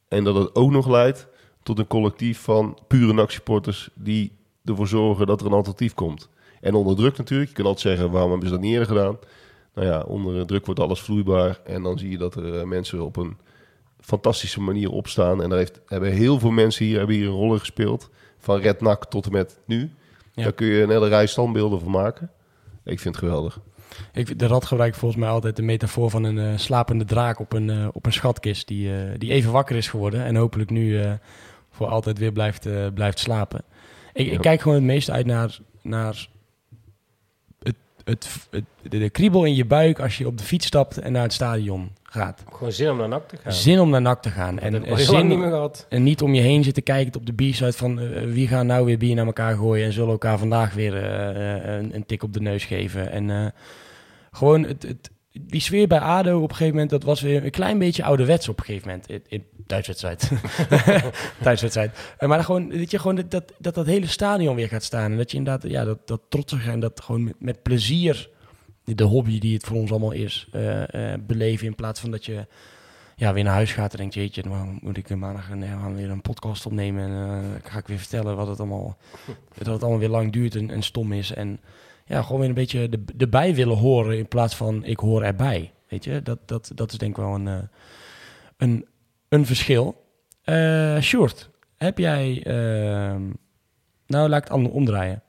En dat het ook nog leidt tot een collectief van pure NAC-supporters... die ervoor zorgen dat er een alternatief komt. En onder druk natuurlijk. Je kan altijd zeggen, waarom hebben ze dat niet eerder gedaan? Nou ja, onder druk wordt alles vloeibaar. En dan zie je dat er eh, mensen op een fantastische manier opstaan. En daar heeft, hebben heel veel mensen hier, hebben hier een rol in gespeeld. Van Red NAC tot en met nu. Ja. Daar kun je een hele rij standbeelden van maken. Ik vind het geweldig. Ik, de Rad gebruikt volgens mij altijd de metafoor van een eh, slapende draak op een, eh, op een schatkist. Die, die even wakker is geworden en hopelijk nu voor altijd weer blijft, blijft slapen. Ik, kijk gewoon het meest uit naar, naar het, het, het, de, de kriebel in je buik als je op de fiets stapt en naar het stadion gaat. Gewoon zin om naar NAC te gaan. Zin om naar NAC te gaan. Dat En, heb ik en al heel lang niet meer zin, gehad. en niet om je heen zitten kijken op de biersite van eh, wie gaan nou weer bier naar elkaar gooien en zullen elkaar vandaag weer eh, eh, een, een tik op de neus geven. En eh, gewoon het, het, die sfeer bij ADO op een gegeven moment, dat was weer een klein beetje ouderwets op een gegeven moment. In, in thuiswedstrijd. thuiswedstrijd. Eh, maar gewoon, weet je, gewoon dat, dat, dat dat hele stadion weer gaat staan. En dat je inderdaad, ja, dat, dat trotsig en dat gewoon met, met plezier de hobby die het voor ons allemaal is, eh, eh, beleven. In plaats van dat je ja, weer naar huis gaat en denkt, jeetje, dan moet ik maandag een, ja, weer een podcast opnemen. En ga ik weer vertellen wat het allemaal, dat het allemaal weer lang duurt en, en stom is. En ja, gewoon weer een beetje de, erbij willen horen in plaats van ik hoor erbij. Weet je, dat, dat, dat is denk ik wel een, eh, een, een verschil. Eh Sjoerd, heb jij, ehm, nou laat ik het ander omdraaien.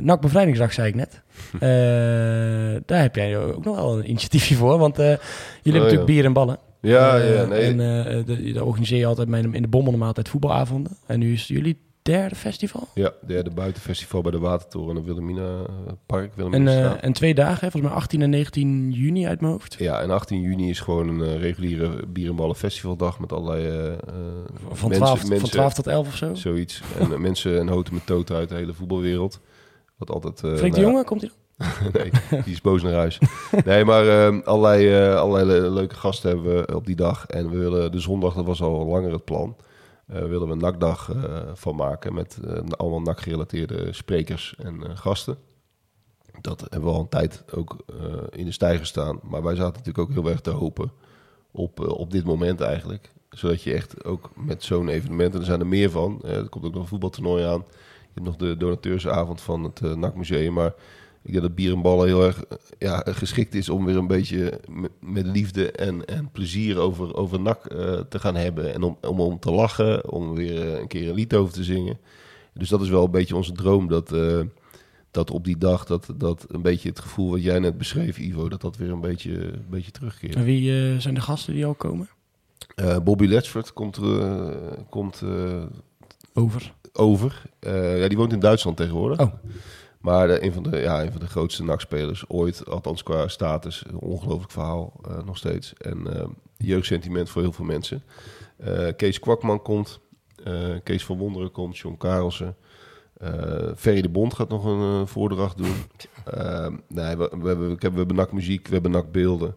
NAC Bevrijdingsdag zei ik net. Daar heb jij ook nog wel een initiatiefje voor, want jullie hebben natuurlijk bier en ballen. Ja, ja, nee. En organiseer je altijd met, in de Bommel altijd voetbalavonden. En nu is jullie derde festival. Ja, de derde buitenfestival bij de Watertoren en Wilhelmina eh, Park. En, Wilhelmina eh, Straat. en twee dagen, hè, volgens mij 18 en 19 juni uit mijn hoofd. Ja, en 18 juni is gewoon een eh, reguliere bier en ballen festivaldag met allerlei eh, eh, Van, mensen- 12, van mensen- 12 tot 11 of zo. Zoiets. En eh, mensen en houten met toten uit de hele voetbalwereld. Wat altijd... eh, Freek nou de ja, jongen, komt hij dan? nee, die is boos naar huis. Nee, maar eh, allerlei, eh, allerlei le- leuke gasten hebben we op die dag. En we willen de zondag, dat was al langer het plan, eh, willen we een nakdag eh, van maken met eh, allemaal nakgerelateerde sprekers en eh, gasten. Dat hebben we al een tijd ook eh, in de stijger staan. Maar wij zaten natuurlijk ook heel erg te hopen op, eh, op dit moment eigenlijk. Zodat je echt ook met zo'n evenement, en er zijn er meer van. eh, er komt ook nog een voetbaltoernooi aan. Je hebt nog de donateursavond van het eh NAC-museum. Maar ik denk dat bier en ballen heel erg eh, ja, geschikt is om weer een beetje met, liefde en, en plezier over, over NAC eh, te gaan hebben. En om, om, om te lachen, om weer eh, een keer een lied over te zingen. Dus dat is wel een beetje onze droom. Dat, dat op die dag, dat, dat een beetje het gevoel wat jij net beschreef, Ivo, dat dat weer een beetje, een beetje terugkeert. En wie zijn de gasten die al komen? Bobby Letchford komt, komt Over. over. Ja, die woont in Duitsland tegenwoordig. Oh. Maar eh, een, van de, ja, een van de grootste NAC-spelers ooit, althans qua status, een ongelooflijk verhaal eh, nog steeds. En eh, jeugdsentiment voor heel veel mensen. Eh, Kees Kwakman komt, eh, Kees van Wonderen komt, John Karelsen. Eh Ferry de Bond gaat nog een eh, voordracht doen. Eh, nee, we, we, hebben, we hebben NAC-muziek, we hebben NAC-beelden.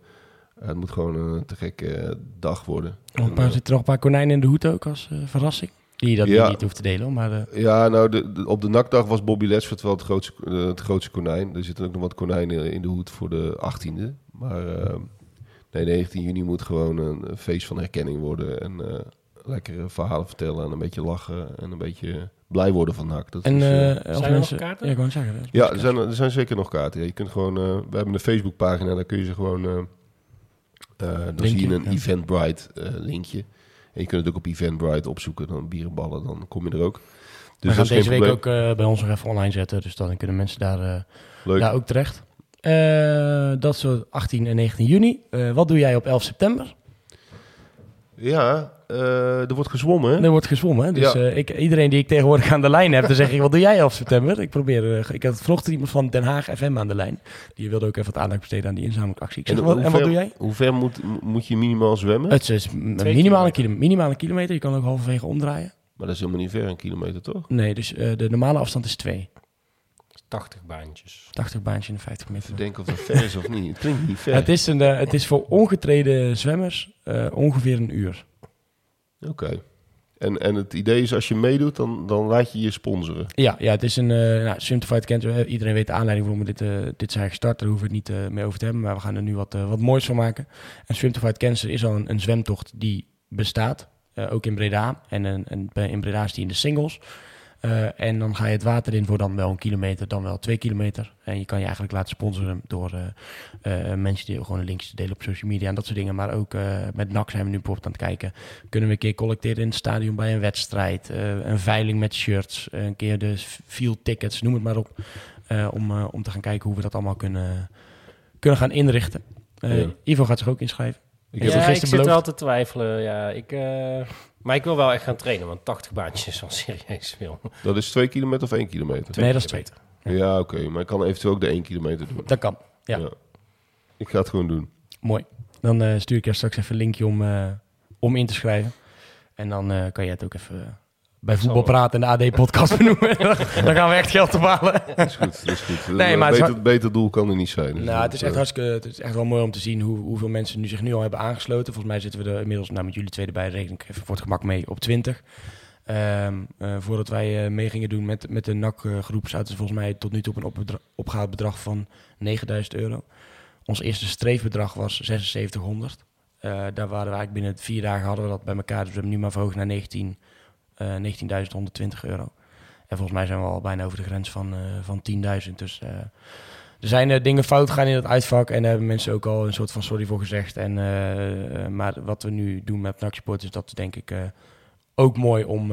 Eh, het moet gewoon een te gekke dag worden. Nog een En, paar, zitten er nog een paar konijnen in de hoed ook als verrassing? Die dat Ja. niet hoeft te delen, maar... eh, Ja, nou, de, de- op de nakdag was Bobby Lesford wel het grootste, eh, het grootste konijn. Er zitten ook nog wat konijnen in de hoed voor de 18e. Maar eh, nee, 19 juni moet gewoon een feest van herkenning worden. En eh lekkere verhalen vertellen en een beetje lachen en een beetje blij worden van NAC. Dat en is, eh, eh, als er nog kaarten? Ja, ik wou zeggen. ja, er zijn, er zijn zeker nog kaarten. Ja, je kunt gewoon, eh, we hebben een Facebookpagina, daar kun je ze gewoon... eh, eh, dan zie je een ja. Eventbrite eh, linkje. En je kunt het ook op Eventbrite opzoeken, dan bierenballen, dan kom je er ook. we Dus gaan dat is deze week ook eh, bij ons nog even online zetten, dus dan kunnen mensen daar, Leuk. daar ook terecht. Eh, dat is zo 18 en 19 juni. Wat doe jij op 11 september? Ja, eh, er wordt gezwommen. Er wordt gezwommen. hè? Dus Ja. eh, ik, iedereen die ik tegenwoordig aan de lijn heb, dan zeg ik, wat doe jij 11 september? Ik probeer, eh, ik had vanochtend iemand van Den Haag FM aan de lijn. Die wilde ook even wat aandacht besteden aan die inzamelactie. Ik zeg, En wat, hoe en wat ver- doe jij? Hoe ver moet, moet je minimaal zwemmen? Het is minimaal een, kilometer, minimaal een kilometer. Je kan ook halverwege omdraaien. Maar dat is helemaal niet ver, een kilometer toch? Nee, dus eh, de normale afstand is 2. 80 baantjes. 80 baantje en 50 meter. Even denken of dat ver is of niet. Het klinkt niet ver. Het is, een, het is voor ongetreden zwemmers eh, ongeveer een uur. Oké. En, en het idee is, als je meedoet, dan, dan laat je je sponsoren. Ja, ja het is een uh, nou, Swimtified Cancer. eh, Iedereen weet de aanleiding waarom we dit, uh, dit zijn gestart. Daar hoeven we het niet uh, meer over te hebben. Maar we gaan er nu wat, wat moois van maken. En Swimtified Cancer is al een, een zwemtocht die bestaat. Ook in Breda. En, en, en in Breda is die in de singles. Uh, en dan ga je het water in voor dan wel een kilometer, dan wel twee kilometer. En je kan je eigenlijk laten sponsoren door uh, uh, mensen die gewoon een linkje te delen op social media en dat soort dingen. Maar ook uh, met NAC zijn we nu bijvoorbeeld aan het kijken. Kunnen we een keer collecteren in het stadion bij een wedstrijd. Uh, een veiling met shirts. een keer de field tickets, noem het maar op. uh, om, uh, om te gaan kijken hoe we dat allemaal kunnen, kunnen gaan inrichten. Uh, ja. Ivo gaat zich ook inschrijven. Ik, ja, ik zit wel te twijfelen. Ja, ik, uh, maar ik wil wel echt gaan trainen, want 80 baantjes is al serieus veel. Dat is 2 kilometer of 1 kilometer? Nee, dat is 2. Ja, ja oké. Okay. Maar ik kan eventueel ook de 1 kilometer doen. Dat kan, ja. ja. Ik ga het gewoon doen. Mooi. Dan uh, stuur ik je straks even een linkje om, uh, om in te schrijven. En dan uh, kan je het ook even bij voetbal praten en de AD-podcast benoemen. dan gaan we echt geld ophalen. Dat is goed, dat is goed. Nee, maar beter, beter doel kan er niet zijn. Dus nou, het is echt hartstikke, het is echt wel mooi om te zien hoe, hoeveel mensen nu zich nu al hebben aangesloten. Volgens mij zitten we er inmiddels, nou met jullie twee erbij, reken ik even voor het gemak mee, op 20. Um, uh, voordat wij uh, mee gingen doen met, met de NAC-groep, zaten ze volgens mij tot nu toe op een opgehaald bedrag van 9000 euro. Ons eerste streefbedrag was 7600. Uh, daar waren we eigenlijk binnen vier dagen hadden we dat bij elkaar. Dus we hebben nu maar verhoogd naar 19, uh, 19.120 euro. En volgens mij zijn we al bijna over de grens van, uh, van 10.000. Dus uh, er zijn dingen fout gegaan in het uitvak. En daar hebben mensen ook al een soort van sorry voor gezegd. En, maar wat we nu doen met NAC Sport is dat denk ik ook mooi om,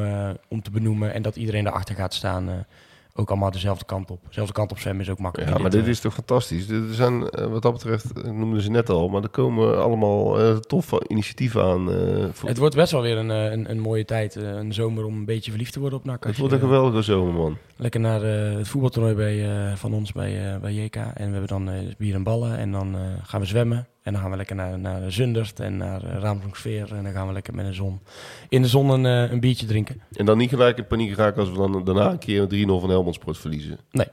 om te benoemen. En dat iedereen daarachter gaat staan. Ook allemaal dezelfde kant op. Dezelfde kant op zwemmen is ook makkelijk. Ja, maar dit, dit is toch fantastisch. Er zijn, uh, wat dat betreft, ik noemde ze net al, maar er komen allemaal uh, toffe initiatieven aan. Uh, voor... Het wordt best wel weer een, een, een mooie tijd, een zomer om een beetje verliefd te worden op NAC. Het wordt een geweldige zomer, man. Lekker naar uh, het voetbaltoernooi bij, uh, van ons bij, uh, bij JK. En we hebben dan bier en ballen en dan gaan we zwemmen. En dan gaan we lekker naar, naar Zundert en naar Raamsdonksveer. En dan gaan we lekker met de zon in de zon een, een biertje drinken. En dan niet gelijk in paniek raken als we dan daarna een keer 3-0 van Helmond Sport verliezen. Nee.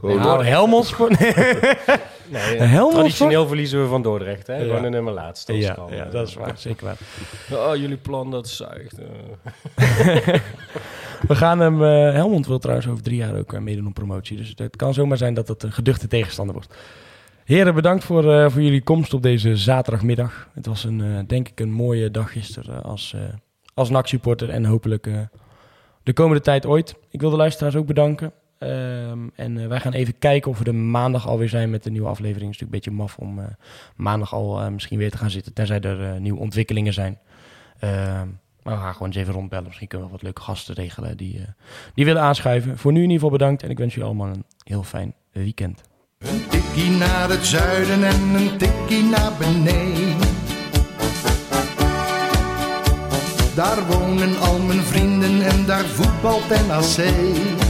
Gewoon nou, Helmond Sport? nee, Helmond traditioneel sport? verliezen we van Dordrecht. Hè? Ja. Gewoon een nummer laatste. Ja, ja, ja, dat is waar. Zeker waar. Oh, jullie plan, dat zuigt. Uh. we gaan hem... Uh, Helmond wil trouwens over drie jaar ook uh, meedoen op promotie. Dus het kan zomaar zijn dat het een geduchte tegenstander wordt. Heren, bedankt voor, uh, voor jullie komst op deze zaterdagmiddag. Het was een, uh, denk ik een mooie dag gisteren als, uh, als NAC-supporter en hopelijk de komende tijd ooit. Ik wil de luisteraars ook bedanken. Um, en wij gaan even kijken of we er maandag alweer zijn met de nieuwe aflevering. Het is natuurlijk een beetje maf om maandag al misschien weer te gaan zitten, tenzij er nieuwe ontwikkelingen zijn. Ehm, maar we gaan gewoon eens even rondbellen. Misschien kunnen we wat leuke gasten regelen die, die willen aanschuiven. Voor nu in ieder geval bedankt en ik wens jullie allemaal een heel fijn weekend. Een tikkie naar het zuiden en een tikkie naar beneden. Daar wonen al mijn vrienden en daar voetbalt NAC.